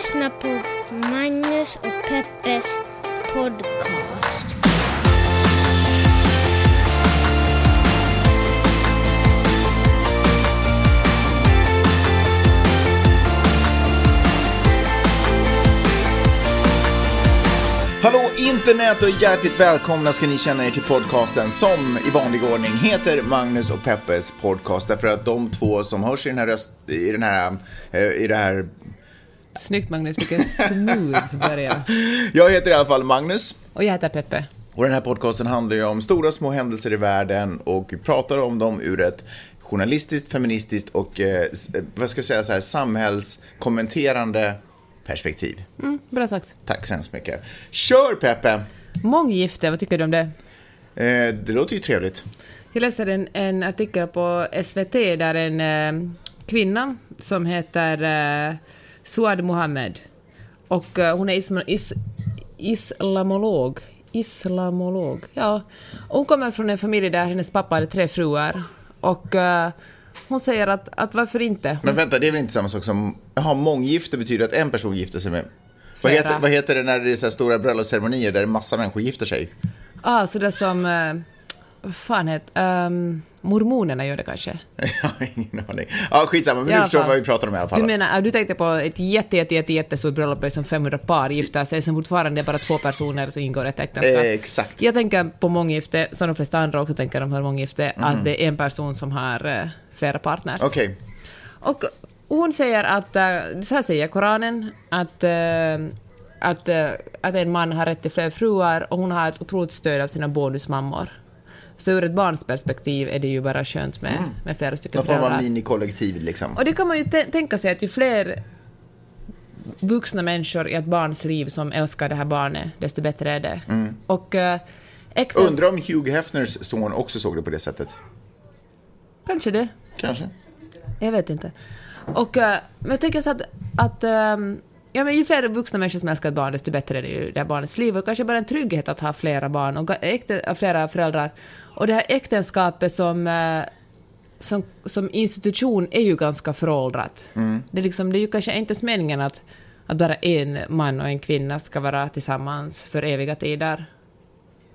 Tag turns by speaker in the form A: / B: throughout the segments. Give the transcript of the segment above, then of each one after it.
A: lyssnar på Magnus och Peppes podcast.
B: Hallå internet och hjärtligt välkomna ska ni känna er till podcasten som i vanlig ordning heter Magnus och Peppes podcast. Därför att de två som hörs i den här, röst, i den här, eh, i det här
C: Snyggt Magnus, vilken smooth början.
B: Jag heter i alla fall Magnus.
C: Och jag heter Peppe.
B: Och den här podcasten handlar ju om stora små händelser i världen och vi pratar om dem ur ett journalistiskt, feministiskt och eh, s- vad ska jag säga så här, samhällskommenterande perspektiv.
C: Mm, bra sagt.
B: Tack så hemskt mycket. Kör Peppe!
C: Månggifte, vad tycker du om det?
B: Eh, det låter ju trevligt.
C: Jag läser en, en artikel på SVT där en eh, kvinna som heter eh, Suad Mohammed och eh, hon är isma, is, islamolog. Islamolog, ja. Hon kommer från en familj där hennes pappa hade tre fruar och eh, hon säger att, att varför inte?
B: Men vänta, det är väl inte samma sak som... Jaha, månggifte betyder att en person gifter sig med... Vad heter, vad heter det när det är så stora bröllopsceremonier där massa människor gifter sig?
C: Ah, så det som... Vad fan heter... Um, mormonerna gör det kanske?
B: Jag har ingen aning. Ja, skitsamma, men du förstår vad vi pratar om i alla fall.
C: Du menar, du tänkte på ett jätte, jätte, jätte, jättestort bröllop där som 500 par gifter sig, som fortfarande är bara två personer som ingår ett äktenskap.
B: Eh, exakt.
C: Jag tänker på månggifte, som de flesta andra också tänker om månggifte,
B: Mhm.
C: att det är en person som har eh, flera partners.
B: Okej.
C: Och hon säger att, eh, så här säger Koranen, att, eh, att, att en man har rätt till fler fruar och hon har ett otroligt stöd av sina bonusmammor. Så ur ett barns perspektiv är det ju bara skönt med, med flera stycken
B: Någon form av
C: föräldrar.
B: minikollektiv liksom.
C: Och det kan man ju tä- tänka sig att ju fler vuxna människor i ett barns liv som älskar det här barnet, desto bättre är det. Och äh.
B: Undrar om Hugh Hefners son också såg det på det sättet.
C: Kanske det.
B: Kanske.
C: Jag vet inte. Och, äh, men jag tänker så att, att ähm, ja, men ju fler vuxna människor som älskar ett barn, desto bättre är det ju det här barnets liv. Och kanske bara en trygghet att ha flera barn och äkte, äh, flera föräldrar. Och det här äktenskapet som, äh, som, som institution är ju ganska föråldrat. Det, är liksom, det är ju kanske inte ens meningen att, att bara en man och en kvinna ska vara tillsammans för eviga tider.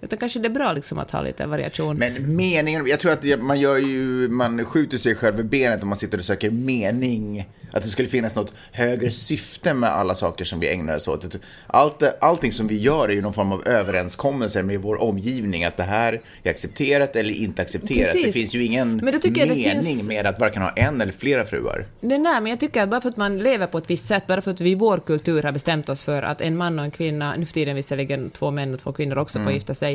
C: Utan kanske det är bra liksom att ha lite variation.
B: Men meningen, jag tror att man gör ju, man skjuter sig själv i benet om man sitter och söker mening. Att det skulle finnas något högre syfte med alla saker som vi ägnar oss åt. Allt, allting som vi gör är ju någon form av överenskommelser med vår omgivning. Att det här är accepterat eller inte accepterat.
C: Precis.
B: Det finns ju ingen mening
C: finns-
B: med att varken ha en eller flera fruar.
C: Nej, nej, men jag tycker att bara för att man lever på ett visst sätt, bara för att vi i vår kultur har bestämt oss för att en man och en kvinna, nu för tiden visserligen två män och två kvinnor också får gifta sig,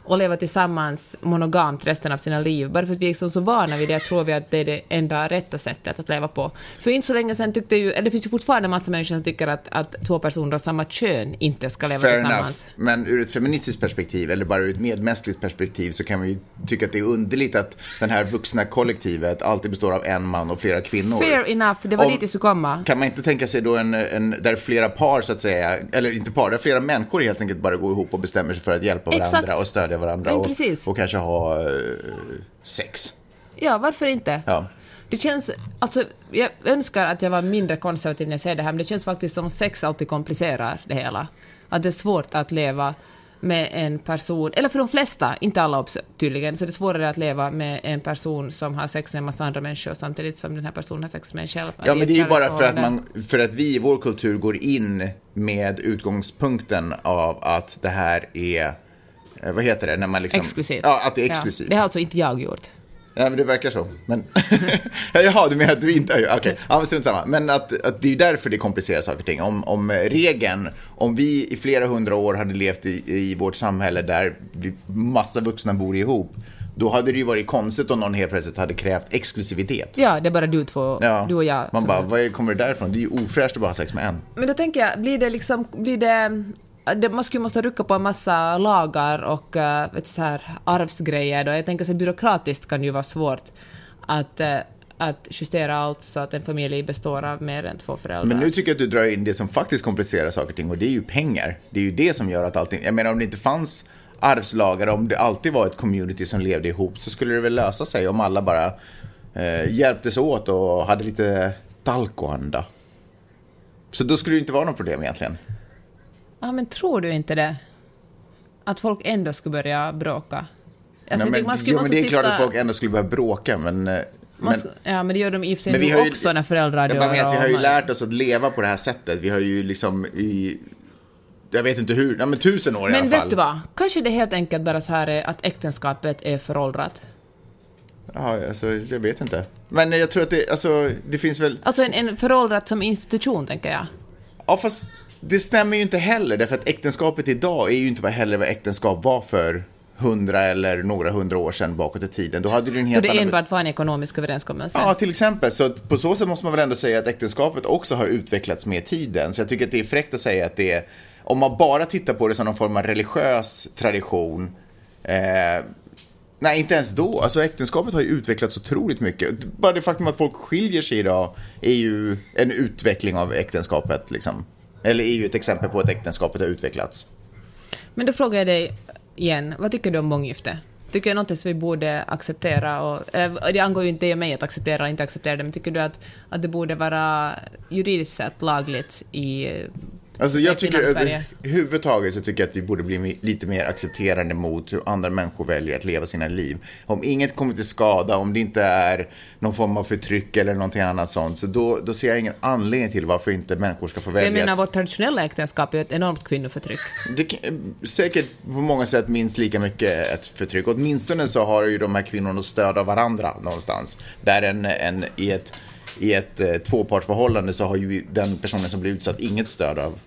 C: och leva tillsammans monogamt resten av sina liv. Bara för att vi är så, så vana vid det tror vi att det är det enda rätta sättet att leva på. För inte så länge sedan tyckte ju, eller det finns ju fortfarande massa människor som tycker att, att två personer av samma kön inte ska leva
B: Fair
C: tillsammans.
B: enough. Men ur ett feministiskt perspektiv, eller bara ur ett medmänskligt perspektiv, så kan man ju tycka att det är underligt att den här vuxna kollektivet alltid består av en man och flera kvinnor.
C: Fair enough, det var
B: Om-
C: dit jag skulle komma.
B: Kan man inte tänka sig då en, en, där flera par så att säga, eller inte par, där flera människor helt enkelt bara går ihop och bestämmer sig för att hjälpa varandra
C: Exakt.
B: och stödja varandra
C: Ja,
B: och, och kanske ha eh, sex.
C: Ja, varför inte?
B: Ja.
C: Det känns, alltså, jag önskar att jag var mindre konservativ när jag säger det här, men det känns faktiskt som sex alltid komplicerar det hela. Att det är svårt att leva med en person, eller för de flesta, inte alla tydligen, så det är svårare att leva med en person som har sex med en massa andra människor samtidigt som den här personen har sex med en själv.
B: Ja, men det är ju bara för att, man, för att vi i vår kultur går in med utgångspunkten av att det här är, vad heter det, när man liksom...
C: Exklusivt.
B: Ja, att det är exklusivt.
C: Ja, det har alltså inte jag gjort.
B: Ja, men det verkar så. Men... Jaha, du menar att du inte har gjort Okej, ja, men strunt samma. Men att, att det är ju därför det komplicerar saker och ting. Om, om regeln, om vi i flera hundra år hade levt i, i vårt samhälle där vi, massa vuxna bor ihop, då hade det ju varit konstigt om någon helt plötsligt hade krävt exklusivitet.
C: Ja, det är bara du två,
B: Ja,
C: du och jag.
B: Man bara, vad är, kommer det därifrån? Det är ju ofräscht att bara ha sex med en.
C: Men då tänker jag, blir det liksom, blir det det man skulle måste rucka på en massa lagar och uh, vet du, så här, arvsgrejer. Då. Jag tänker så byråkratiskt kan det ju vara svårt att, uh, att justera allt så att en familj består av mer än två föräldrar.
B: Men nu tycker jag att du drar in det som faktiskt komplicerar saker och ting och det är ju pengar. Det är ju det som gör att allting, jag menar om det inte fanns arvslagar, om det alltid var ett community som levde ihop så skulle det väl lösa sig om alla bara eh, hjälptes åt och hade lite talkoanda. Så då skulle det inte vara något problem egentligen.
C: Ja, men tror du inte det? Att folk ändå skulle börja bråka? Alltså,
B: Nej, men,
C: man skulle
B: jo, men det är klart att folk ändå skulle börja bråka, men... eh, men
C: Ja, men det gör de i och för sig
B: Men vi
C: nu
B: har ju-
C: också när föräldrar
B: jag bara menar vi har ju lärt oss att leva på det här sättet. Vi har ju liksom i... Jag vet inte hur, nej men tusen år i
C: Men
B: alla fall.
C: vet du vad? Kanske det helt enkelt bara så här är att äktenskapet är föråldrat.
B: Ja, alltså, jag vet inte. Men jag tror att det, alltså, det finns väl...
C: Alltså en, en föråldrat som institution, tänker jag.
B: Ja, fast det stämmer ju inte heller, därför att äktenskapet idag är ju inte vad heller vad äktenskap var för hundra eller några hundra år sedan bakåt i tiden. Då hade du en
C: Då
B: helt
C: det
B: annan...
C: enbart var en ekonomisk överenskommelse.
B: Ja, till exempel. Så på så sätt måste man väl ändå säga att äktenskapet också har utvecklats med tiden. Så jag tycker att det är fräckt att säga att det är, om man bara tittar på det som någon form av religiös tradition, eh, nej inte ens då. Alltså äktenskapet har ju utvecklats otroligt mycket. Bara det faktum att folk skiljer sig idag är ju en utveckling av äktenskapet liksom. Eller är ju ett exempel på att äktenskapet har utvecklats.
C: Men då frågar jag dig igen, vad tycker du om månggifte? Tycker du något som vi borde acceptera? Och, eh, det angår ju inte dig och mig att acceptera eller inte acceptera det, men tycker du att, att det borde vara juridiskt sett lagligt i
B: Alltså
C: så att
B: jag tycker överhuvudtaget så tycker jag att vi borde bli lite mer accepterande mot hur andra människor väljer att leva sina liv. Om inget kommer till skada, om det inte är någon form av förtryck eller någonting annat sånt, så då, då ser jag ingen anledning till varför inte människor ska få
C: För jag
B: välja.
C: menar,
B: att-
C: vårt traditionella äktenskap är ju ett enormt kvinnoförtryck.
B: Det säkert på många sätt minst lika mycket ett förtryck. Åtminstone så har ju de här kvinnorna stöd av varandra någonstans. Där en, en, i ett, i ett eh, tvåpartsförhållande så har ju den personen som blir utsatt inget stöd av,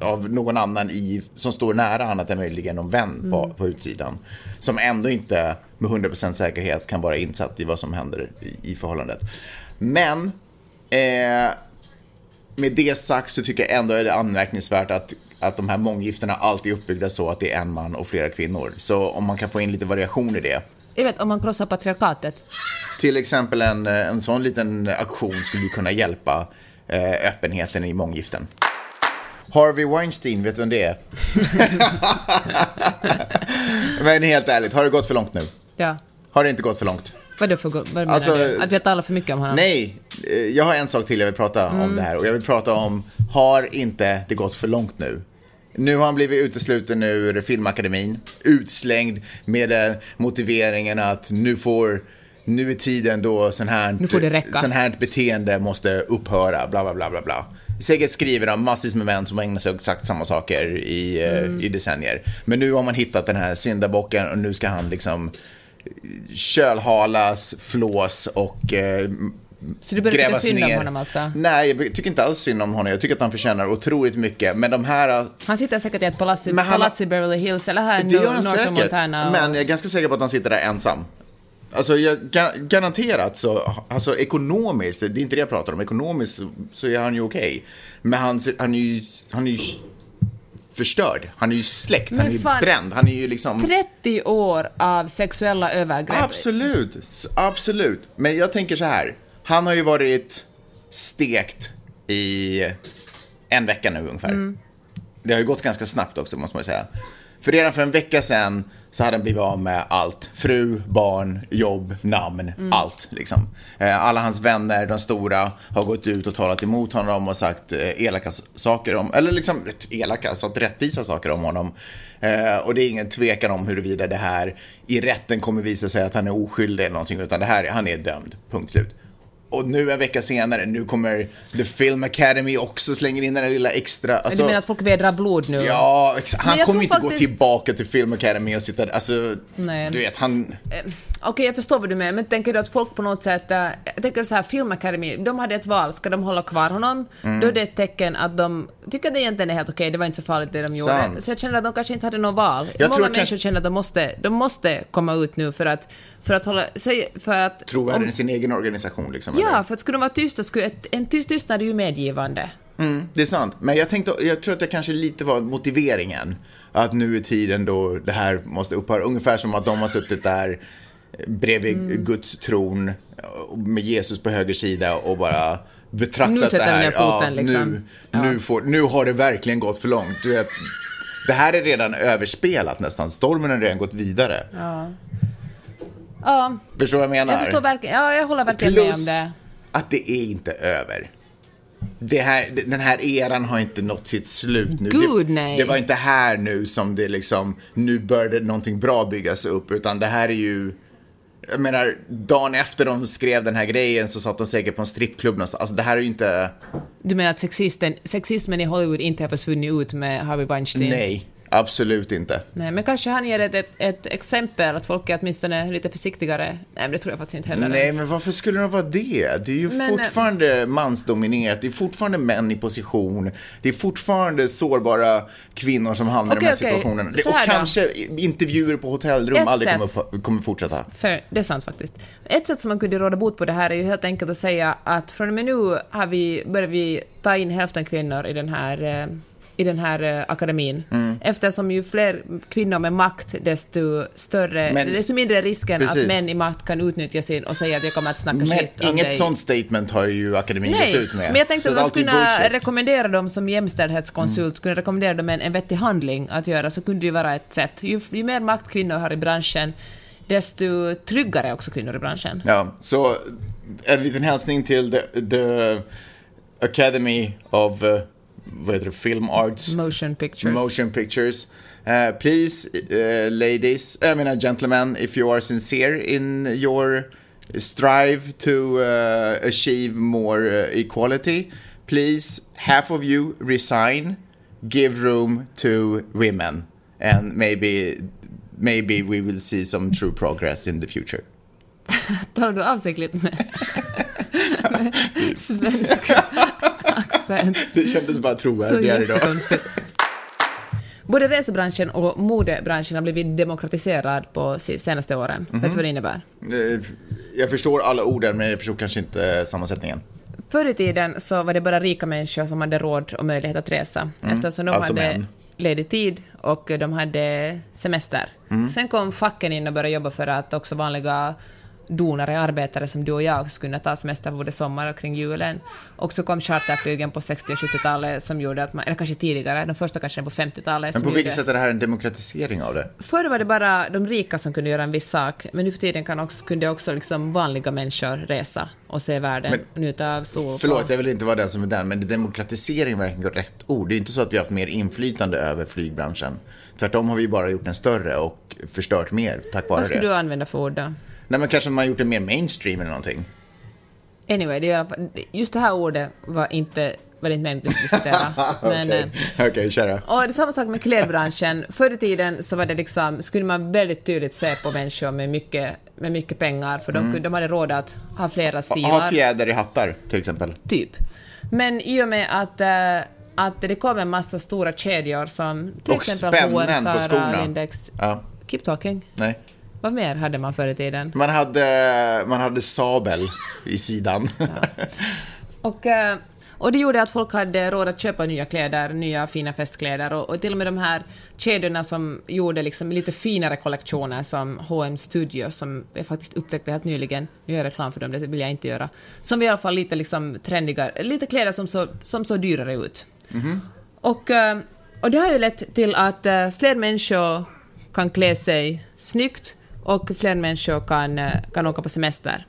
B: av någon annan i, som står nära annat än möjligen någon vän på, på utsidan. Som ändå inte med 100% säkerhet kan vara insatt i vad som händer i, i förhållandet. Men eh, med det sagt så tycker jag ändå är det anmärkningsvärt att, att de här månggifterna alltid är uppbyggda så att det är en man och flera kvinnor. Så om man kan få in lite variation i det.
C: Jag vet, om man krossar patriarkatet.
B: Till exempel en, en sån liten aktion skulle kunna hjälpa eh, öppenheten i månggiften. Harvey Weinstein, vet du vem det är? Men helt ärligt, har det gått för långt nu?
C: Ja.
B: Har det inte gått för långt?
C: Vadå för vad menar
B: Alltså-
C: du? Att vi talar för mycket om honom?
B: Nej, eh, jag har en sak till jag vill prata om det här och jag vill prata om, har inte det gått för långt nu? Nu har han blivit utesluten ur Filmakademin, utslängd med den motiveringen att nu får, nu är tiden då sån här,
C: Nu får det räcka.
B: sån här beteende måste upphöra, bla bla bla bla bla. Säkert skriver de massvis med män som har ägnat sig åt exakt samma saker i, eh, i decennier. Men nu har man hittat den här syndabocken och nu ska han liksom kölhalas, flås och eh,
C: Så du börjar tycka synd om honom alltså?
B: Nej, jag tycker inte alls synd om honom. Jag tycker att han förtjänar otroligt mycket. Men de här...
C: Han sitter säkert i ett palats, i-
B: Men han-
C: palats i Beverly Hills eller här i
B: han
C: North
B: säkert.
C: Montana. Och...
B: Men jag är ganska säker på att han sitter där ensam. Alltså, jag, ga- garanterat så, alltså ekonomiskt, det är inte det jag pratar om, ekonomiskt så, är han ju okej. Men han, han är ju, han är ju förstörd, han är ju släckt, han är ju bränd, han är ju liksom...
C: 30 år av sexuella övergrepp.
B: Absolut, absolut. Men jag tänker så här. Han har ju varit stekt i en vecka nu ungefär. Det har ju gått ganska snabbt också måste man ju säga. För redan för en vecka sedan så hade han blivit av med allt. Fru, barn, jobb, namn, allt liksom. Eh, Alla hans vänner, de stora, har gått ut och talat emot honom och sagt eh, elaka saker om, eller liksom elaka, sagt rättvisa saker om honom. Eh, Och det är ingen tvekan om huruvida det här i rätten kommer visa sig att han är oskyldig eller någonting, utan det här, han är dömd, punkt slut. Och nu en vecka senare, nu kommer The Film Academy också slänger in den där lilla extra. Alltså,
C: du menar att folk vädrar blod nu?
B: Ja, han kommer inte gå
C: faktiskt-
B: tillbaka till Film Academy och sitta alltså,
C: Nej.
B: du vet, han...
C: Okej, jag förstår vad du menar, men tänker du att folk på något sätt... eh, Jag tänker så här, Film Academy, de hade ett val, ska de hålla kvar honom?
B: Mm.
C: Då är det ett tecken att de tycker att det egentligen är helt okej, det var inte så farligt det de gjorde.
B: Sant.
C: Så jag känner att de kanske inte hade något val.
B: Jag
C: Många
B: tror
C: människor
B: kanske-
C: känner att de måste, de måste komma ut nu för att, för att hålla... För att...
B: Trovärdig
C: om-
B: sin egen organisation liksom.
C: Ja, för att skulle de vara tysta, skulle ett, en tyst tystnad är ju medgivande.
B: Mm, det är sant. Men jag tänkte, jag tror att det kanske lite var motiveringen. Att nu är tiden då det här måste upphöra. Ungefär som att de har suttit där bredvid
C: Mm.
B: Guds tron med Jesus på höger sida och bara betraktat
C: Nu sätter
B: det här.
C: ner foten, liksom.
B: Nu,
C: Ja.
B: nu, får, nu har det verkligen gått för långt. Du vet, det här är redan överspelat nästan. Stormen har redan gått vidare.
C: Ja,
B: Förstår du vad jag menar?
C: jag förstår verkligen, ja, jag håller verkligen med om
B: Plus
C: det.
B: att det är inte över. det här, den här eran har inte nått sitt slut nu.
C: Gud,
B: det,
C: nej.
B: det var inte här nu som det liksom, nu började någonting bra byggas upp, utan det här är ju, jag menar, dagen efter de skrev den här grejen så satt de säkert på en strippklubb någonstans. Alltså det här är ju inte,
C: Du menar att sexisten, sexismen i Hollywood inte har försvunnit ut med Harvey Weinstein?
B: nej, absolut inte.
C: Nej, men kanske han ger ett, ett, ett exempel, att folk är åtminstone lite försiktigare. Nej, men det tror jag faktiskt inte heller
B: Nej,
C: ens.
B: men varför skulle de vara det? Det är ju
C: Men, eh,
B: fortfarande mansdominerat, det är fortfarande män i position, det är fortfarande sårbara kvinnor som hamnar i
C: Okej,
B: de här
C: okej.
B: situationerna.
C: Så
B: och
C: här då.
B: kanske intervjuer på hotellrum
C: Ett
B: aldrig
C: sätt.
B: kommer, kommer fortsätta.
C: Fair, det är sant faktiskt. Ett sätt som man kunde råda bot på det här är ju helt enkelt att säga att från och med nu har vi, börjar vi ta in hälften kvinnor i den här, eh, i den här eh, akademin.
B: Mm.
C: Eftersom ju fler kvinnor med makt, desto större,
B: Men-
C: desto mindre risken
B: Precis.
C: att män i makt kan utnyttja sin och säga att jag kommer att snacka
B: Men
C: skit om
B: inget
C: dig.
B: sånt statement har ju akademin
C: Nej,
B: gått ut med.
C: men jag tänkte
B: Så
C: att man skulle kunna
B: bullshit.
C: rekommendera dem som jämställdhetskonsult, kunna rekommendera dem en, en vettig handling att göra, så kunde det ju vara ett sätt. Ju, ju mer makt kvinnor har i branschen, desto tryggare också kvinnor i branschen.
B: Ja, så en liten hälsning till the, the Academy of uh, vad heter det, Film Arts.
C: Motion pictures.
B: Motion pictures. Uh, please, uh, ladies, I mean, uh, gentlemen, if you are sincere in your strive to uh, achieve more uh, equality, please, half of you resign, give room to women, and maybe, maybe we will see some true progress in the future.
C: Talar du avsiktligt med, med accent?
B: Det kändes bara trovärdigare
C: jättekonstigt. Både resebranschen och modebranschen har blivit demokratiserad på senaste åren.
B: Mhm.
C: Vet du vad det innebär?
B: Jag förstår alla orden, men jag förstår kanske inte sammansättningen.
C: Förr i tiden så var det bara rika människor som hade råd och möjlighet att resa, eftersom de
B: Alltså
C: hade
B: män.
C: ledig tid och de hade semester.
B: Mm.
C: Sen kom facken in och började jobba för att också vanliga donare, arbetare som du och jag skulle kunna ta semester både sommar och kring julen. Och så kom charterflygen på 60 och 70-talet som gjorde att man, eller kanske tidigare, de första kanske på 50-talet.
B: Men på vilket sätt är det här en demokratisering av det?
C: Förr var det bara de rika som kunde göra en viss sak, men nu för tiden kan också, kunde också liksom vanliga människor resa och se världen
B: Men-
C: och njuta av sol.
B: Förlåt, jag vill inte vara den som är den, men demokratisering verkligen rätt ord. Det är inte så att vi har haft mer inflytande över flygbranschen. Tvärtom har vi bara gjort den större och förstört mer tack vare
C: Vad skulle
B: det.
C: du använda för ord då?
B: Nej, men kanske man gjort det mer mainstream eller någonting.
C: Anyway, det är, just det här ordet var inte, var det inte meningen att diskutera.
B: Okej,
C: eh,
B: Okej, köra.
C: och det är samma sak med klädbranschen. Förr i tiden så var det liksom, skulle man väldigt tydligt se på människor med mycket, med mycket pengar, för de, kunde- de hade råd att ha flera stilar.
B: Mm. Ha fjäder i hattar, till exempel.
C: Typ. Men i och med att, eh, att det kom en massa stora kedjor som till
B: Och
C: exempel
B: på
C: Zara. Lindex.
B: Ja,
C: Keep talking.
B: nej.
C: Vad mer hade man förr i tiden?
B: Man hade, man hade sabel i sidan.
C: Och, eh, och det gjorde att folk hade råd att köpa nya kläder, nya fina festkläder och, och till och med de här kedjorna som gjorde liksom lite finare kollektioner som H&M Studio som jag faktiskt upptäckte helt nyligen, nu gör jag reklam för dem, det vill jag inte göra, som i alla fall lite liksom trendigare, lite kläder som så, som så dyrare ut. Och, eh, och det har ju lett till att eh, fler människor kan klä sig snyggt och fler människor kan, eh, kan åka på semester.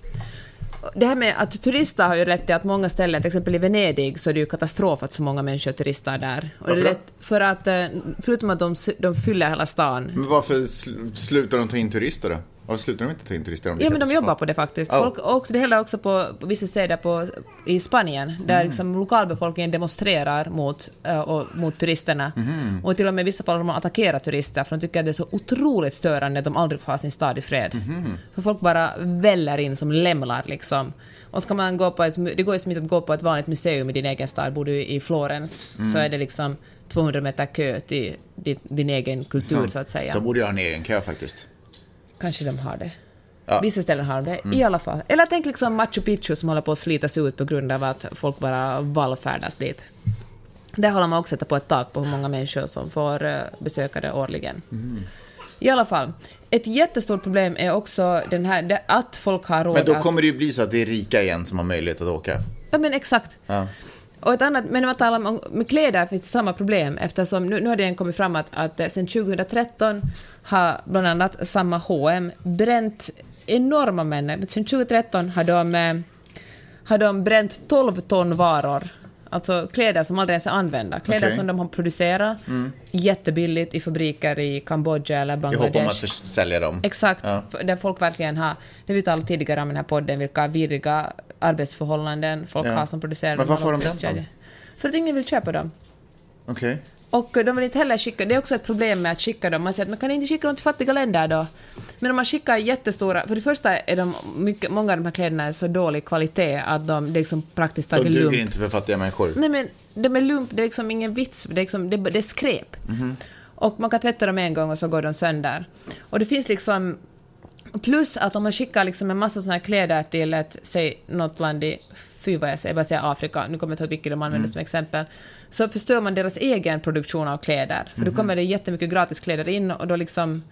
C: Det här med att turista har ju lett till att många ställen, till exempel i Venedig, så är det ju katastrof att så många människor turistar där. Och det är
B: Varför
C: lätt för att, eh, förutom att de, de fyller hela stan,
B: Men varför sl- slutar de ta in turister då? Varför slutar de inte ta in turister om det
C: Ja, men de jobbar på det faktiskt.
B: Oh.
C: Folk, och det händer också på, på vissa städer på, i Spanien, där liksom lokalbefolkningen demonstrerar mot, eh, och, mot turisterna. Och till och med i vissa fall har de attackerat turister, för de tycker att det är så otroligt störande att de aldrig får ha sin stad i fred. För folk bara väller in som lämlar liksom. Och ska man gå på ett, det går ju som inte att gå på ett vanligt museum i din egen stad, bor du i Florens, så är det liksom 200 meter kö till din, din egen kultur, så att säga.
B: De borde ju ha en egen kö faktiskt.
C: Kanske de har det.
B: Ja. Mm.
C: Vissa ställen har de det, i alla fall. Eller tänk liksom Machu Picchu som håller på att slitas ut på grund av att folk bara vallfärdas dit. Där håller man också på ett tak på hur många människor som får eh, besöka det årligen.
B: Mm.
C: I alla fall, ett jättestort problem är också den här, att folk har råd
B: Men då
C: att...
B: kommer det ju bli så att det är rika igen som har möjlighet att åka.
C: Ja, men exakt.
B: Ja.
C: Och ett annat, men man talar om med kläder finns det samma problem eftersom nu, nu har det kommit fram att, att eh, sedan 2013 har bland annat samma H&M bränt enorma mängder. Sedan 2013 har de, eh, har de bränt 12 ton varor Alltså kläder som aldrig ens är använda. Kläder.
B: Mm.
C: som de har producerat jättebilligt i fabriker i Kambodja eller
B: I hopp
C: Bangladesh.
B: om att sälja dem.
C: Exakt,
B: Ja.
C: där folk verkligen har, det vi talade tidigare om den här podden, vilka vidriga arbetsförhållanden folk
B: Ja.
C: har som producerar
B: Men varför har de
C: lågpriskedjor.
B: dem?
C: För att ingen vill köpa dem.
B: Okej.
C: Och de vill inte heller skicka, det är också ett problem med att skicka dem. Man säger att man kan inte skicka dem till fattiga länder då. Men om man skickar jättestora, för det första är de, mycket, många av de här kläderna är så dålig kvalitet att de det är liksom praktiskt
B: De
C: taget
B: duger
C: lump.
B: inte för fattiga människor.
C: Nej men de är lump, det är liksom ingen vits, det är, liksom, det, det är skräp. Och man kan tvätta dem en gång och så går de sönder. Och det finns liksom... Plus att om man skickar liksom en massa såna här kläder till ett, säg något land i, fy vad jag säger, bara säga Afrika, nu kommer jag inte ihåg vilket de använder som exempel, så förstör man deras egen produktion av kläder. För då kommer det jättemycket gratis kläder in och då liksom...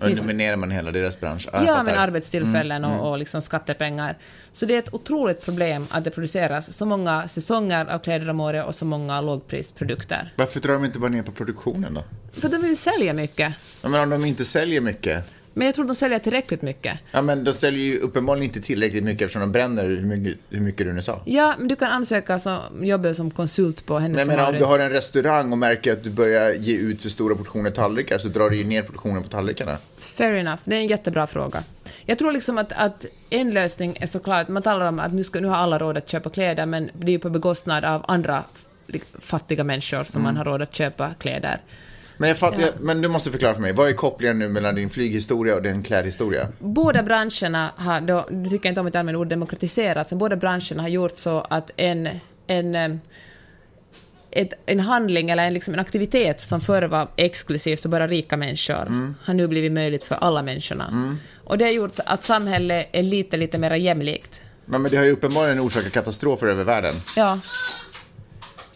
B: Underminerar man hela deras bransch. Ja, jag
C: Ja, men arbetstillfällen och, och liksom skattepengar. Så det är ett otroligt problem att det produceras så många säsonger av kläder om året och så många lågprisprodukter.
B: Varför drar de inte bara ner på produktionen då?
C: För de vill sälja mycket.
B: Ja, men om de inte säljer mycket.
C: Men jag tror de säljer tillräckligt mycket.
B: Ja, men de säljer ju uppenbarligen inte tillräckligt mycket eftersom de bränner hur mycket, hur mycket du nu sa.
C: Ja, men du kan ansöka som jobba som konsult på
B: Men
C: Hennes
B: jag menar, om du har en restaurang och märker att du börjar ge ut för stora portioner tallrikar så drar du ju ner produktionen på tallrikarna.
C: Fair enough, det är en jättebra fråga. Jag tror liksom att, att en lösning är såklart, man talar om att nu, ska, nu har alla råd att köpa kläder, men det är ju på bekostnad av andra fattiga människor som man har råd att köpa kläder.
B: Men, fatt,
C: Ja.
B: men du måste förklara för mig, vad är kopplingen nu mellan din flyghistoria och din klädhistoria?
C: Båda branscherna har, då, du tycker inte om att jag använder ordet demokratiserat, så båda branscherna har gjort så att en, en, ett, en handling eller en, liksom en aktivitet som förr var exklusivt för bara rika människor har nu blivit möjligt för alla människorna. Och det har gjort att samhället är lite, lite mer jämlikt.
B: Men, men det har ju uppenbarligen orsakat katastrofer över världen.
C: Ja,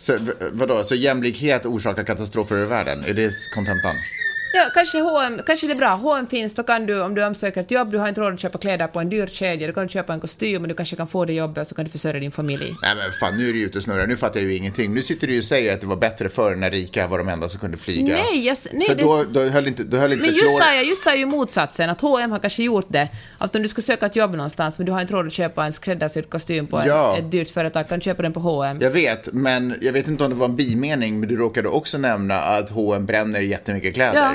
B: så, vadå, så jämlikhet orsakar katastrofer i världen? Är det kontentan?
C: Ja, kanske H&M, kanske det är bra. H&M finns, då kan du, om du ansöker ett jobb, du har inte råd att köpa kläder på en dyr kedja, då kan du köpa en kostym och du kanske kan få det jobbet och så kan du försörja din familj.
B: Nej men fan, nu är du ute och snurrar. Nu fattar jag ju ingenting. Nu sitter du ju och säger att det var bättre förr när rika var de enda som kunde flyga.
C: Nej, jag, nej
B: För
C: det,
B: då, då höll inte, då höll inte
C: men just sa jag, just sa ju motsatsen, att H&M har kanske gjort det, att om du ska söka ett jobb någonstans men du har inte råd att köpa en skräddarsydd kostym på
B: Ja.
C: ett, ett dyrt företag, kan du köpa den på H&M.
B: Jag vet, men jag vet inte om det var en bimening, men du råkade också nämna att H&M bränner jättemycket kläder.
C: Ja.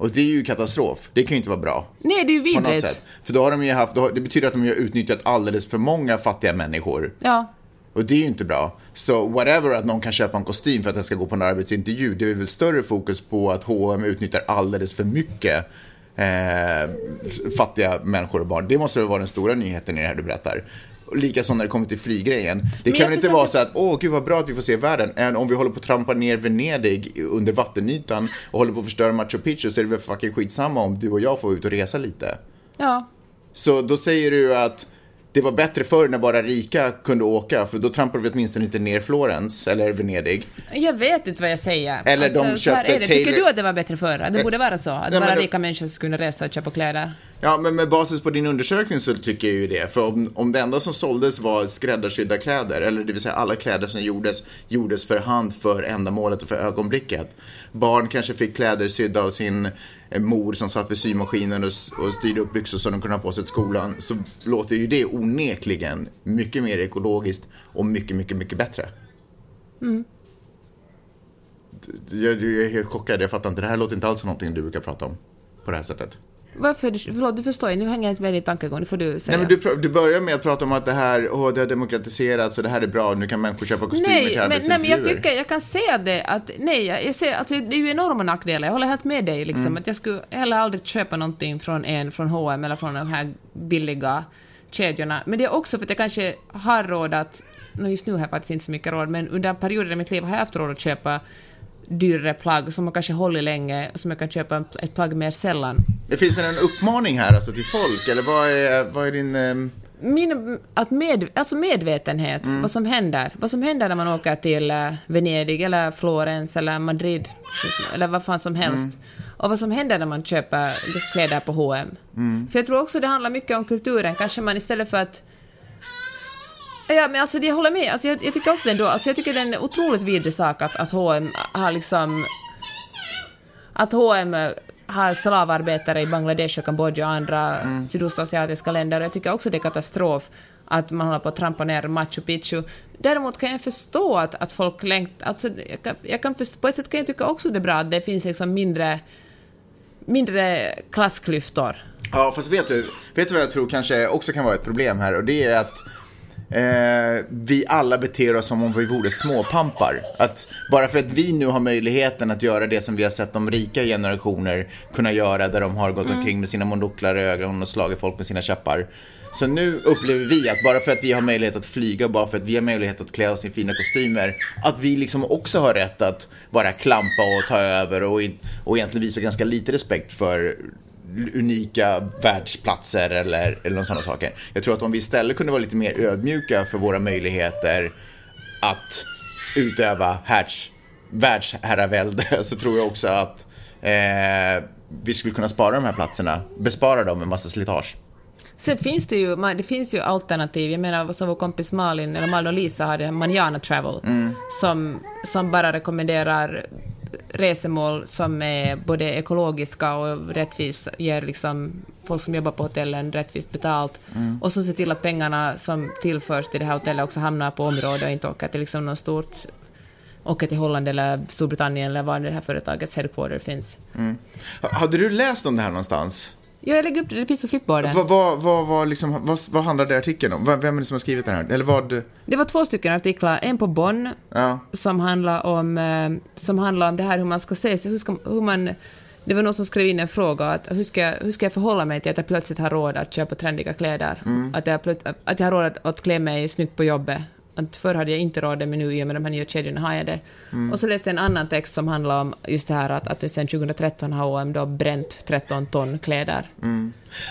B: Och det är ju katastrof. Det kan ju inte vara bra.
C: Nej, det är ju vidrigt.
B: För då har de ju haft, det betyder att de har utnyttjat alldeles för många fattiga människor.
C: Ja.
B: Och det är ju inte bra. Så whatever att någon kan köpa en kostym för att den ska gå på en arbetsintervju, det är väl större fokus på att H&M utnyttjar alldeles för mycket eh, fattiga människor och barn. Det måste väl vara den stora nyheten i det här du berättar. Likaså när det kommer till flyggrejen. Det kan väl inte vara så att, åh gud vad bra att vi får se världen. Än om vi håller på att trampa ner Venedig under vattenytan och håller på att förstöra Machu Picchu så är det väl fucking skitsamma om du och jag får ut och resa lite.
C: Ja.
B: Så då säger du att det var bättre förr när bara rika kunde åka, för då trampade vi åtminstone inte ner Florens eller Venedig.
C: Jag vet inte vad jag säger.
B: Eller de
C: så här
B: köpte
C: det. Tycker
B: Taylor-
C: du att det var bättre förr? Det borde vara så, att
B: Nej,
C: bara rika människor kunna resa och köpa kläder.
B: Ja, men med basis på din undersökning så tycker jag ju det. För om, om det enda som såldes var skräddarsydda kläder, eller det vill säga alla kläder som gjordes, gjordes för hand för ändamålet och för ögonblicket. Barn kanske fick kläder sydda av sin eh, mor som satt vid symaskinen och, styrde upp byxor som de kunde ha på sig till skolan. Så låter ju det onekligen mycket mer ekologiskt och mycket, mycket, mycket bättre. Jag, jag är helt chockad, jag fattar inte. Det här låter inte alls som någonting du brukar prata om på det här sättet.
C: Varför? Förlåt, du förstår ju. Nu hänger jag inte med i din tankegång. Får du säga.
B: Nej, men du, du börjar med att prata om att det här, åh, det har demokratiserats och det här är bra, nu kan människor köpa kostymer
C: Nej,
B: till
C: men, nej, men jag tycker, jag kan säga det att, nej, jag jag ser, alltså det är ju enorma nackdelar, jag håller helt med dig liksom,
B: Mm.
C: att jag skulle heller aldrig köpa någonting från en, från H&M eller från de här billiga kedjorna, men det är också för att jag kanske har råd att, no, just nu har jag faktiskt inte så mycket råd, men under perioder i mitt liv har jag haft råd att köpa dyrare plagg som har kanske hållit länge, som jag kan köpa ett plagg mer sällan.
B: Men Finns det en uppmaning här alltså till folk, eller vad är, vad är din... ehm,
C: Min, att med, alltså medvetenhet, vad som händer. Vad som händer när man åker till eh, Venedig eller Florens eller Madrid eller vad fan som helst. Och vad som händer när man köper kläder på H&M. För jag tror också det handlar mycket om kulturen. Kanske man istället för att Ja, men alltså det jag håller med. Alltså jag, jag tycker också det ändå. Alltså jag tycker det är en otroligt vidrig sak att, att H&M har liksom... Att H&M ha slavarbetare i Bangladesh och Kambodja och andra sydostasiatiska länder. Jag tycker också det är katastrof att man håller på att trampa ner Machu Picchu. Däremot kan jag förstå att, att folk längtar... Alltså, jag kan, jag kan förstå, på ett sätt kan jag tycka också det är bra att det finns liksom mindre, mindre klassklyftor.
B: Ja, fast vet du, vet du vad jag tror kanske också kan vara ett problem här? Och det är att eh, vi alla beter oss som om vi vore småpampar. Att bara för att vi nu har möjligheten att göra det som vi har sett de rika generationer kunna göra, där de har gått omkring med sina monoklar i ögonen och slagit folk med sina käppar. Så nu upplever vi att bara för att vi har möjlighet att flyga, bara för att vi har möjlighet att klä oss i fina kostymer, att vi liksom också har rätt att bara klampa och ta över och, och egentligen visa ganska lite respekt för unika världsplatser eller, eller sådana saker. Jag tror att om vi istället kunde vara lite mer ödmjuka för våra möjligheter att utöva härds, världsherravälde så tror jag också att eh, vi skulle kunna spara de här platserna, bespara dem en massa slitage.
C: Sen finns det ju, det finns ju alternativ. Jag menar, som vår kompis Malin, eller Malin och Lisa har det Manjana Travel, som, som bara rekommenderar resemål som är både ekologiska och rättvisa, ger liksom folk som jobbar på hotellen rättvist betalt, och som ser till att pengarna som tillförs till det här hotellet också hamnar på området och inte åker till liksom något stort åker till Holland eller Storbritannien eller var det här företagets headquarter finns.
B: H- Hade du läst om det här någonstans?
C: Ja, jag lägger upp det, det finns på flipboarden.
B: Vad, vad, vad, vad, liksom, vad, vad handlade artikeln om? Vem är det som har skrivit den här? Eller vad?
C: Det var två stycken artiklar, en på Bonn
B: Ja.
C: som handlar om, eh, som handlar om det här hur man ska se sig, hur ska, hur man... Det var någon som skrev in en fråga, att hur ska, hur ska jag förhålla mig till att jag plötsligt har råd att köpa trendiga kläder? Att, jag plöt, att jag har råd att, att klä mig snyggt på jobbet. Att förr hade jag inte råd, men nu i och med de här nya kedjorna har jag det. Och så läste jag en annan text som handlar om just det här att, att sen 2013 har H&M då bränt 13 ton kläder.